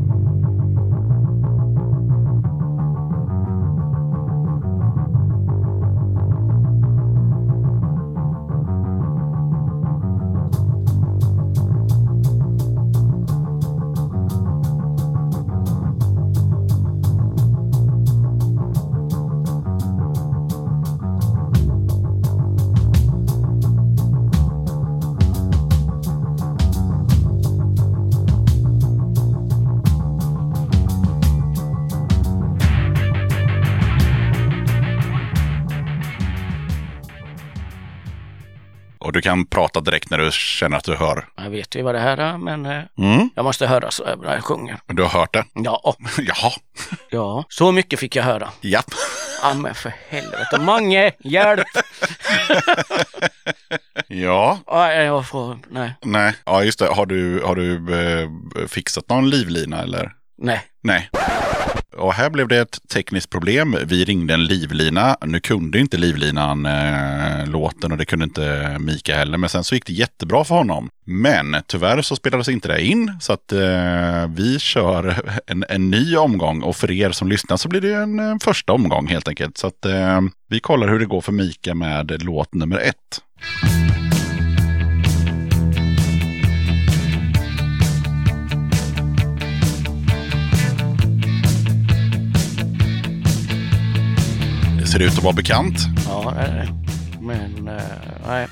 När du känner att du hör. Jag vet ju vad det här är, men eh, Mm. jag måste höra så jag jag sjunger. Du har hört det? Ja, Jaha. ja, så mycket fick jag höra. Japp. Ja, men för helvete. Mange, hjälp! Ja. Ja, jag får, nej, Nej. Ja, just det. Har du, har du eh, fixat någon livlina eller? nej. Nej. Och här blev det ett tekniskt problem. Vi ringde en livlina. Nu kunde inte livlinan eh, låten och det kunde inte Mika heller. Men sen så gick det jättebra för honom. Men tyvärr så spelades inte det in. Så att eh, vi kör en, en ny omgång. Och för er som lyssnar så blir det en, en första omgång helt enkelt. Så att eh, vi kollar hur det går för Mika med låt nummer ett. Ser ut att vara bekant. Ja, det. Men, eh, nej.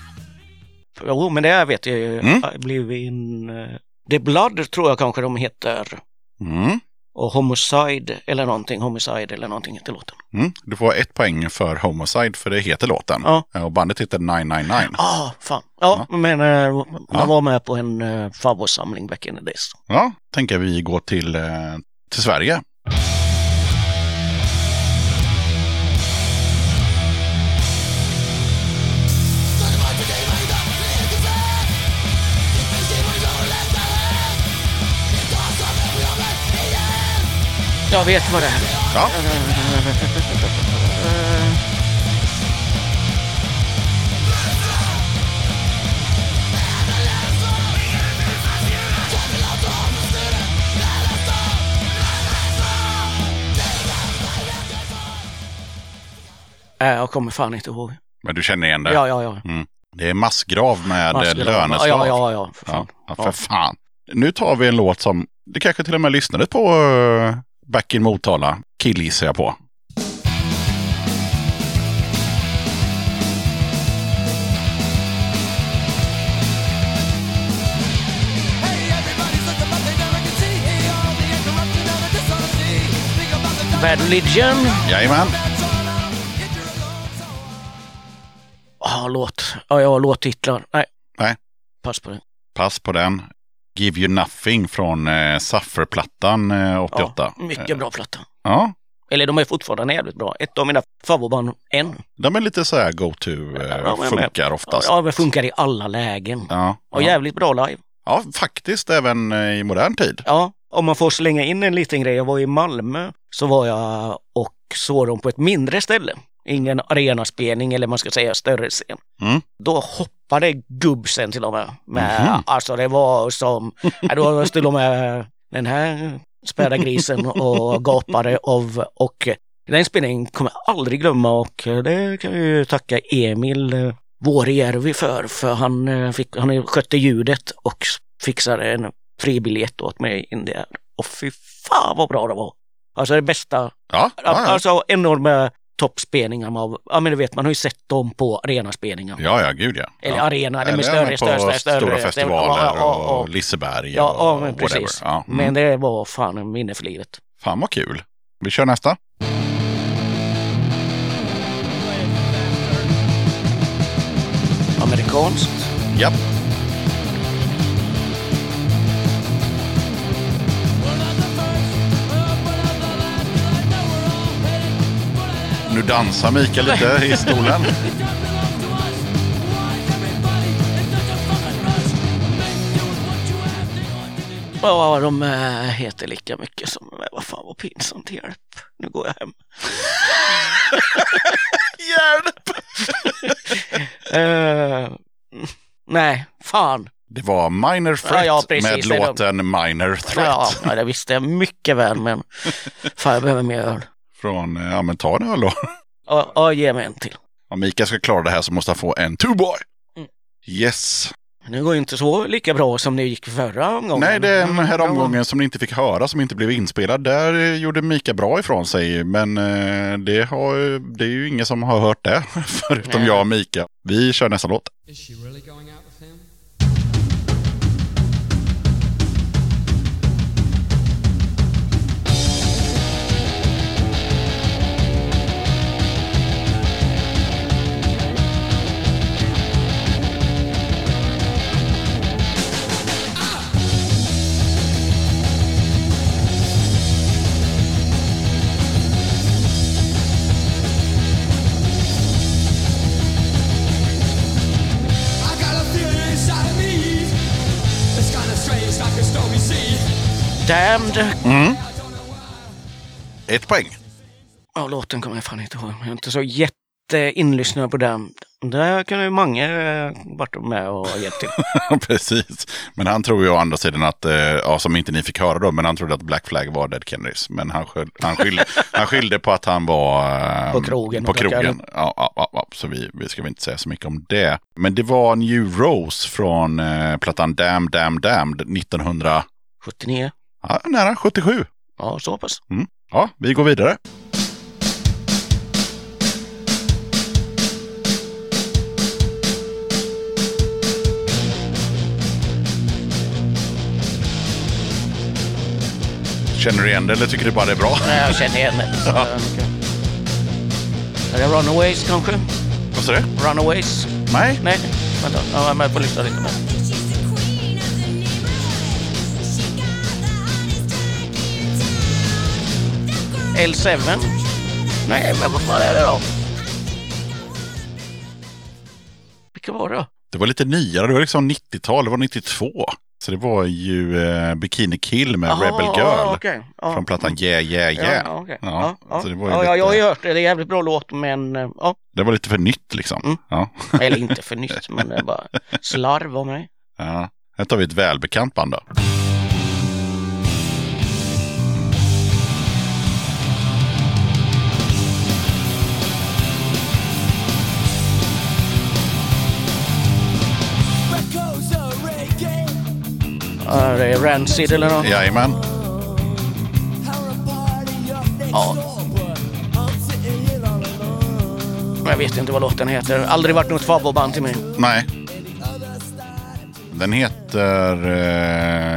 Jo, men det vet jag ju. Mm. Oblivion... Uh, The Blood tror jag kanske de heter. Mm. Och Homicide eller någonting. Homicide eller någonting heter låten. Mm. Du får ett poäng för Homicide, för det heter låten. Ja. Och bandet heter 999. Ah, fan. Ja, men uh, Ja. jag var med på en uh, favoritsamling back in the days. Ja, tänker vi gå till, eh, till Sverige. Jag vet vad det är. Ja, Äh, jag kommer fan inte ihåg. men du känner igen det. Ja, ja, ja. Det är Massgrav med Massgrav. Massgrav. löneslav. Ja, ja, ja. För fan. ja, för fan. Nu tar vi en låt som du kanske till och med lyssnade på uh, back in Motala. Kill gissar jag på. Bad Religion. Jajamän. Ja, låt. Ja, ja, låttitlar. Nej. Nej. Pass på det. Pass på den. Give You Nothing från uh, Suffer-plattan eh, 88. Ja, mycket bra platta. Ja, Eller de är fortfarande jävligt bra. Ett av mina favoritband än. de är lite så här go-to. Uh, Ja, men- funkar oftast. Ja, det funkar i alla lägen. Ja, Och jävligt bra live. ja, faktiskt även eh, i modern tid. Ja, om man får slänga in en liten grej. Jag var i Malmö så var jag och såg dem på ett mindre ställe. Ingen arenaspelning eller man ska säga större scen. Mm. Då hoppade gubbsen till och med. med Mhm. Alltså det var som, då var till och med den här späda grisen och gapade av och den spelningen kommer jag aldrig glömma och det kan vi ju tacka Emil Vuorijärvi för, för han, eh, fick, han skötte ljudet och fixade en fribiljett åt mig in där. Och fy fan vad bra det var! Alltså det bästa, Ja, ja, ja. alltså enorma toppspelningar av, ja men du vet man har ju sett dem på arenaspelningar. ja, ja gud ja. Eller ja. arena, det med större, större, större, större. stora festivaler Ja, ja, och Liseberg Ja, och ja men precis. Mm. Men det var fan en minne för livet. Fan vad kul. Vi kör nästa. Amerikanskt. Japp. Nu dansar Mikael lite i stolen. Ja, de äh, heter lika mycket som, äh, vad fan vad pinsamt, hjälp. Nu går jag hem. Hjälp! Eh, nej, fan. Det var Minor Threat Ja, ja, med är de. låten Minor Ja, Threat. ja, det visste jag mycket väl, men fan jag behöver mer öl. Från, eh, ja men ta en öl då. Ja, ja, ge mig en till. Om Mikael ska klara det här så måste han få en two boy. Mm. Yes. Nu går ju inte så lika bra som det gick förra omgången. Nej, det är den här omgången som ni inte fick höra, som inte blev inspelad. Där gjorde Mika bra ifrån sig, men eh, det, har, det är ju ingen som har hört det, förutom Nej. jag och Mika. Vi kör nästa låt. Damned. Ett poäng. Ja, låten kommer jag fan inte ihåg. Jag är inte så jätteinlyssnad på den. Där kan ju många eh, varit med och gett till. Precis. Men han tror ju å andra sidan att, eh, ja, som inte ni fick höra då, men han trodde att Black Flag var Dead Kennedys. Men han, skyll, han, skyllde, han skyllde på att han var På krogen På krogen. Ja, ja, ja, ja, så vi, vi ska väl inte säga så mycket om det. Men det var New Rose från eh, plattan Damn Damn Damned 1900, 79. Ja, nära 77. Ja, så pass. Mm. Ja, vi går vidare. Känner du igen det eller tycker du bara det är bra? Nej, jag känner igen det. Ja. Är det Runaways kanske? Vad sa du? Runaways? Nej. Nej, vänta. Jag var med på listan lite. Men... L7? Nej, men vad fan är det då? Vilka var det? Det var lite nyare, det var liksom 90-tal, det var 92. Så det var ju eh, Bikini Kill med Jaha, Rebel Girl. ja, okej. Ja. Från plattan Yeah Yeah Yeah. Ja, så det var ju jag har ju hört det. Det är jävligt bra låt, men eh, ja. Det var lite för nytt liksom. Mm. Ja. Eller inte för nytt, men det bara slarv av mig. ja. Här tar vi ett välbekant band då. Ja, det är Rancid eller något. Jajamän. Ja. Jag vet inte vad låten heter. Aldrig varit något favoritband till mig. Nej. Den heter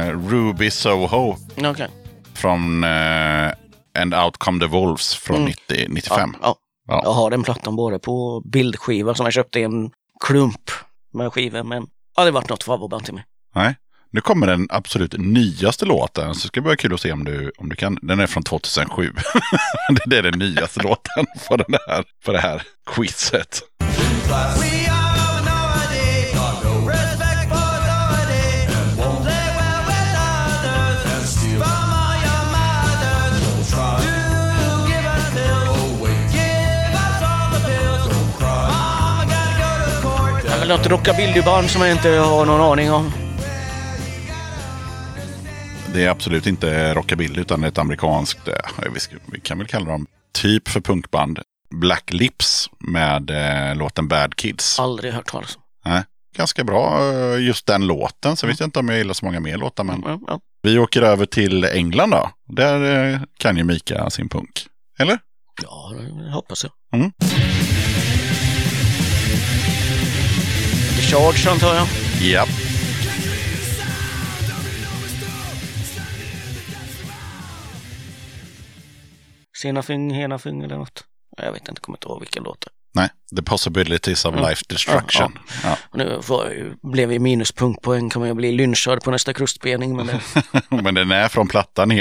eh, Ruby Soho Okej. från eh, And Out Come the Wolves från Mm. 90, 95. Ja, ja. Ja. Jag har den plattan både på bildskiva som jag köpte i en klump med skivor. Men aldrig varit något favoritband till mig. Nej. Nu kommer den absolut nyaste låten, så det ska bli kul att se om du, om du kan. Den är från 2007. det är den nyaste låten på, den här, för det här quizet. Det är väl något rockabillyband som jag inte har någon aning om. Det är absolut inte rockabilly utan ett amerikanskt, eh, vi, kan väl kalla dem typ för punkband. Black Lips med eh, låten Bad Kids. Aldrig hört talas om. Nej, ganska bra eh, just den låten. Så vet jag inte om jag gillar så många mer låtar. Men Ja, ja. vi åker över till England då. Där eh, kan ju Mika sin punk. Eller? Ja, det hoppas jag. Mm. The Charge antar jag. Ja. Senafing, Henafing eller något. Jag vet inte, kommer inte ihåg vilken låt det. Nej, The Possibilities of Mm. Life Destruction. Ja, Och Nu ju, blev vi minuspunktpoäng, kommer jag bli lynchad på nästa krustspelning. Men, det, men den är från plattan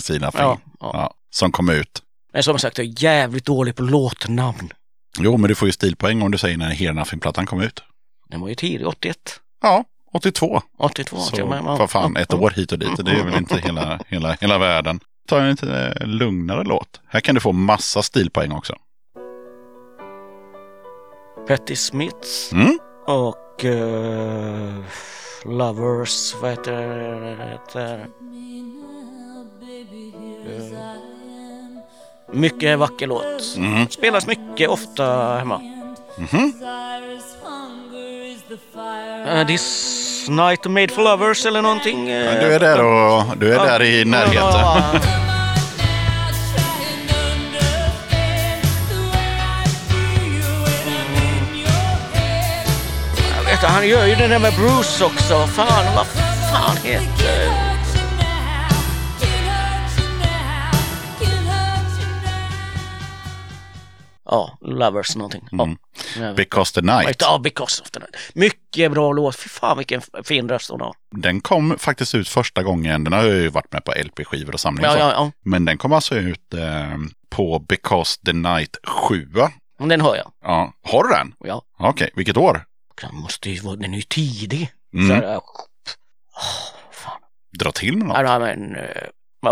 See Nothing. ja, ja. Ja, som kom ut. men som sagt, jag är jävligt dålig på låtnamn. Jo, men du får ju stilpoäng om du säger när Here Nothing-plattan kom ut. Den var ju tidig, 81, Ja, 82. 82. Så med. Ja, vad fan, ja, ett ja. år hit och dit. Det är väl inte hela, hela, hela världen. Ta en lite eh, lugnare låt. Här kan du få massa stilpoäng också. Patti Smith Mm? och eh, Lovers, vad heter det? Eh, mycket vacker låt. Mhm. Spelas mycket, ofta hemma. Mhm. Uh, this night made for lovers eller någonting. Ja, Du är där, och, du är där i närheten. Han gör ju det där med Bruce också. Fan, vad fan heter... Ja, Lovers någonting. Mm. Because the Night. Ja, Because of the Night. Mycket bra låt. Fy fan vilken fin röst hon har. Den kom faktiskt ut första gången. Den har ju varit med på LP-skivor och samlingar. Ja, ja, ja. Men den kom alltså ut eh, på Because the Night 7. Men Den hör jag. Ja. Har du den? Ja. Okej, vilket år? Den måste ju vara, den är ju tidig. Mm. Så åh, fan. Dra till med något. Ja, men,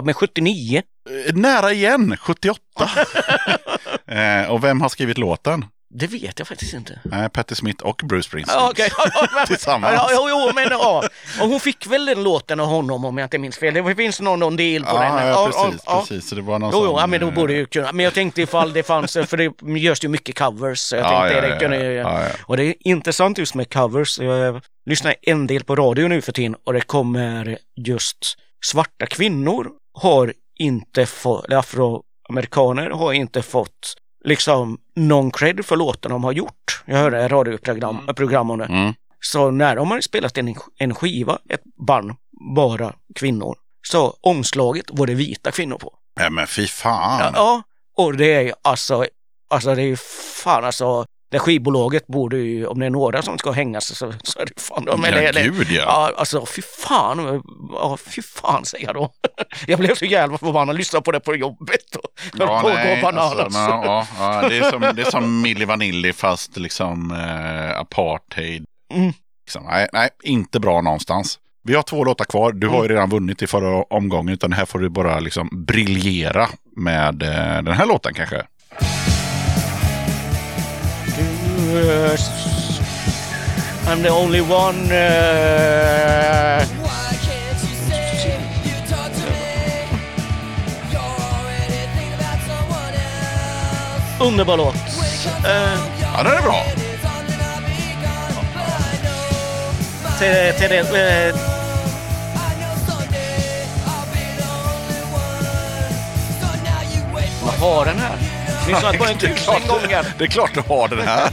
men 79. Eh, Nära igen, 78. eh, och vem har skrivit låten? Det vet jag faktiskt inte. Eh, Patti Smith och Bruce Springsteen. Ja, men- Tillsammans. Ja, jo, jo, men ja. Och hon fick väl den låten av honom om jag inte minns fel. Det finns någon, någon del på den. Ja, ja, Ja, precis. ja, precis. Så det var någon Jo, jo, sån, ja, men då eh, borde ju kunna. Men jag tänkte ifall det fanns, för det görs ju mycket covers. Så jag Ja, tänkte ja, det ja, kunde ja. ju- Ja, ja. Och det är intressant just med covers. Jag lyssnar en del på radio nu för tiden och det kommer just svarta kvinnor har inte fått, afroamerikaner har inte fått liksom någon cred för låten de har gjort. Jag hörde ett radioprogram program om det. Mm. Så när de har spelat en, en skiva, ett band, bara kvinnor, Så omslaget var det vita kvinnor på. Nej men fy fan. Ja, och det är ju alltså, alltså det är ju fan alltså, det skivbolaget borde ju, om det är några som ska hängas så, så är det fan de. Ja, eller- gud ja. Ja, alltså fy fan, ja, fy fan säger jag då. Jag blev så jävla förbannad, lyssnade på det på jobbet och höll på bananas. alltså, men, ja, ja, det, är som, det är som Milli Vanilli fast liksom eh, apartheid. Mm. Liksom, nej, nej, inte bra någonstans. Vi har två låtar kvar. Du har ju Mm. redan vunnit i förra omgången. Utan här får du bara liksom briljera med eh, den här låten kanske. Yes. I'm the only one. Uh... Underbar låt. Eh, Ja, den är bra. Till, till det, eh, wait for vad har den här? Lyssnat på den Det är tusen klart- gånger. Det är klart du har den här.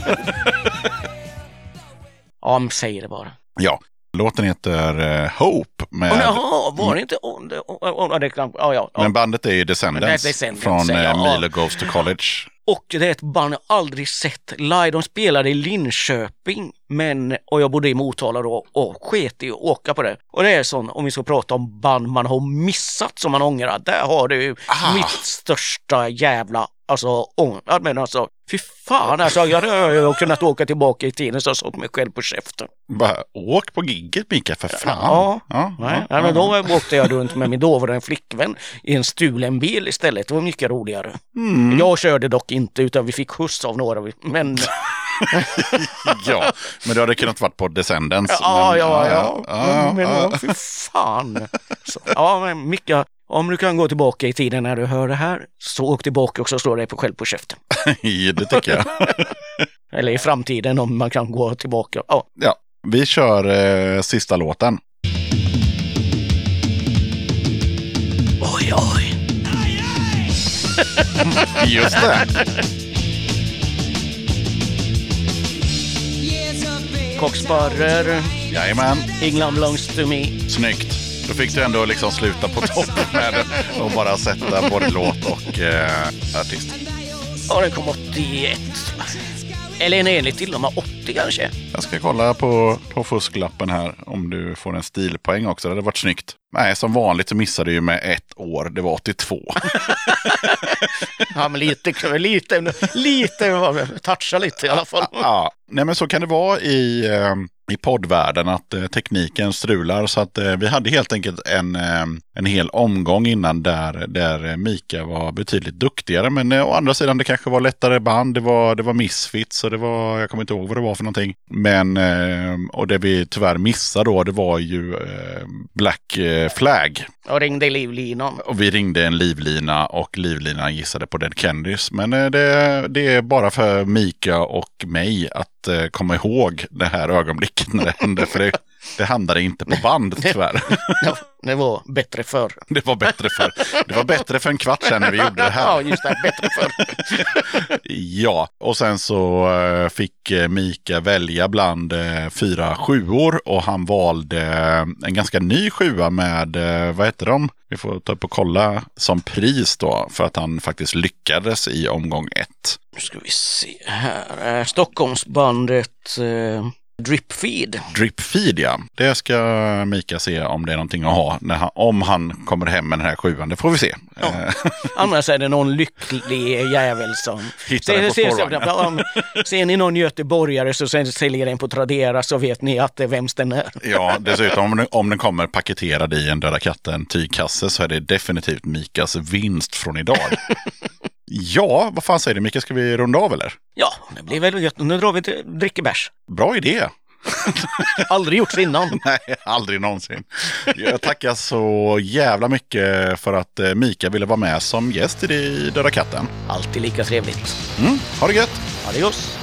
Ja, men säg det bara. ja, låten heter eh, Hope. Med, Oh, jaha, var det inte on the... Oh, oh, det kan, ja, ja, ja. Men bandet är ju Descendants, är Descendants, från ja. Milo Goes to College. Och det är ett band jag aldrig sett live. De spelade i Linköping, men, och jag bodde i Motala då och sket i att åka på det. Och det är sån, om vi ska prata om band man har missat som man ångrar, där har du ju Ah. mitt största jävla, alltså ångrar. Men alltså, fy fan alltså, jag hade kunnat åka tillbaka i tiden så jag såg mig själv på käften. Bara åk på gigget Mikael, för fan. Ja, ja, Nej, ja, nej, men då åkte jag runt med min dåvarande flickvän i en stulen bil istället. Det var mycket roligare. Mm. Jag körde dock inte utan vi fick skjuts av några. Men ja, men du hade kunnat varit på Descendants. Ja, men, ja, ja. ja, men ja. ja, fy fan. Så, ja, men Micke, om du kan gå tillbaka i tiden när du hör det här, så åk tillbaka och så slå dig på själv på käften. det tycker jag. Eller i framtiden om man kan gå tillbaka. Ja, Ja, vi kör eh, sista låten. oj, oj. Just det. Kocksparrer, Jajamän, England belongs to me. snyggt. Då fick du ändå liksom sluta på topp med det och bara sätta både låt och eh, artist. Ja, den kom 81. Eller nej, enligt till och med 80 kanske. Jag ska kolla på, på fusklappen här om du får en stilpoäng också. Det hade varit snyggt. Nej, som vanligt så missade du ju med ett år. Det var 82. Ja, men lite, lite, lite, toucha lite i alla fall. Ja, nej men så kan det vara i, eh, i poddvärlden att eh, tekniken strular. Så att eh, vi hade helt enkelt en, eh, en hel omgång innan där, där Mika var betydligt duktigare. Men eh, å andra sidan det kanske var lättare band. Det var, det var Misfits och det var, jag kommer inte ihåg vad det var för någonting. Men, eh, och det vi tyvärr missade då, det var ju eh, Black Flag. Jag ringde livlinan. Och vi ringde en livlina och livlinan gissade på Dead Kennedys. Men det, det är bara för Mika och mig att komma ihåg det här ögonblicket när det hände. För det, det handlade inte på band tyvärr. Ja, det var bättre förr. Det var bättre för, det var bättre för en kvart sedan när vi gjorde det Ja, här. just det. Bättre förr. Ja, och sen så eh, fick eh, Mika välja bland eh, fyra sjuor och han valde en ganska ny sjua med, vad heter de? Vi får ta upp och kolla som pris då för att han faktiskt lyckades i omgång ett. Nu ska vi se här. Stockholmsbandet eh, Dripfeed. Dripfeed ja, det ska Mika se om det är någonting att ha när han, om han kommer hem med den här sjuan. Det får vi se. Eh, Annars är det någon lycklig jävel som... Hittar den på ser, spårvagnen. ja, ser ni någon göteborgare så säljer den på Tradera så vet ni att det är vems den är. Ja, dessutom om den, om den kommer paketerad i en Döda katten tygkasse så är det definitivt Mikas vinst från idag. Ja, vad fan säger du Mika, ska vi runda av eller? Ja, det blir väl gött. Nu drar vi till drickebärs. Bra idé! Aldrig gjorts innan. Nej, aldrig någonsin. Jag tackar så jävla mycket för att eh, Mika ville vara med som gäst i Döda katten. Alltid lika trevligt. Mm, ha det gött! Adios!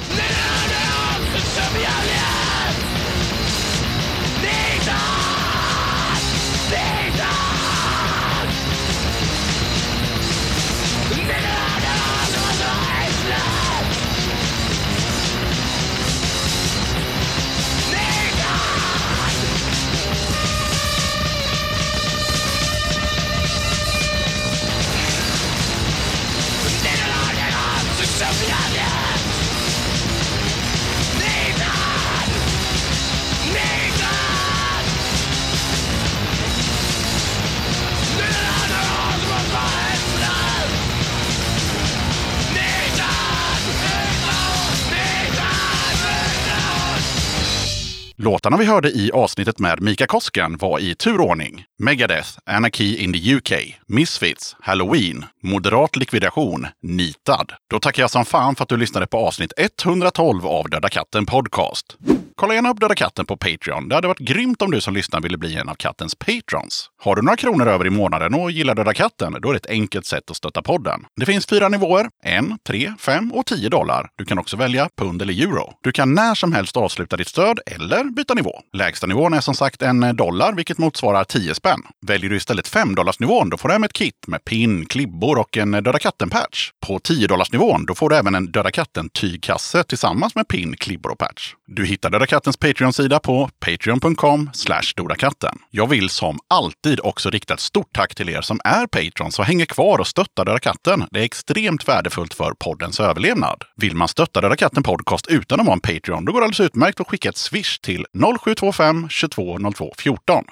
Låtarna vi hörde i avsnittet med Mika Kosken var i turordning. Megadeth, Anarchy in the UK, Misfits, Halloween, Moderat likvidation, Nitad. Då tackar jag som fan för att du lyssnade på avsnitt 112 av Döda katten Podcast. Kolla gärna upp Döda katten på Patreon. Det hade varit grymt om du som lyssnar ville bli en av kattens patrons. Har du några kronor över i månaden och gillar Döda katten, då är det ett enkelt sätt att stötta podden. Det finns fyra nivåer, en, tre, fem och tio dollar. Du kan också välja pund eller euro. Du kan när som helst avsluta ditt stöd eller byta nivå. Lägsta nivån är som sagt en dollar, vilket motsvarar 10 spänn. Väljer du istället 5 nivån då får du hem ett kit med pin, klibbor och en Döda katten-patch. På 10 nivån då får du även en Döda katten-tygkasse tillsammans med pin, klibbor och patch. Du hittar Döda kattens Patreon-sida på patreon.com dodakatten. Jag vill som alltid också rikta ett stort tack till er som är patrons och hänger kvar och stöttar Döda katten. Det är extremt värdefullt för poddens överlevnad. Vill man stötta Döda katten podcast utan att vara en Patreon, då går det alldeles utmärkt att skicka ett swish till 0725 22 14.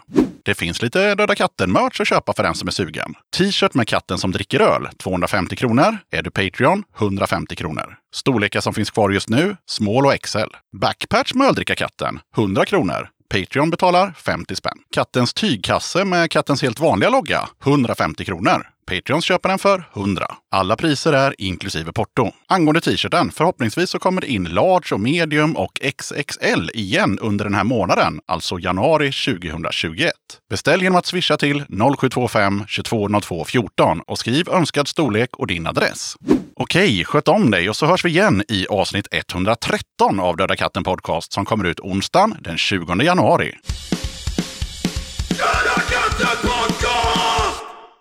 Det finns lite Döda katten-merch att köpa för den som är sugen. T-shirt med katten som dricker öl, 250 kronor. Är du Patreon, 150 kronor. Storlekar som finns kvar just nu, small och XL. Backpatch med öldrickarkatten, 100 kronor. Patreon betalar 50 spänn. Kattens tygkasse med kattens helt vanliga logga, 150 kronor. Patreons köper den för 100. Alla priser är inklusive porto. Angående t-shirten, förhoppningsvis så kommer det in large och medium och XXL igen under den här månaden, alltså januari 2021. Beställ genom att swisha till 0725 2202 14 och skriv önskad storlek och din adress. Okej, sköt om dig och så hörs vi igen i avsnitt 113 av Döda katten podcast som kommer ut onsdagen den 20 januari.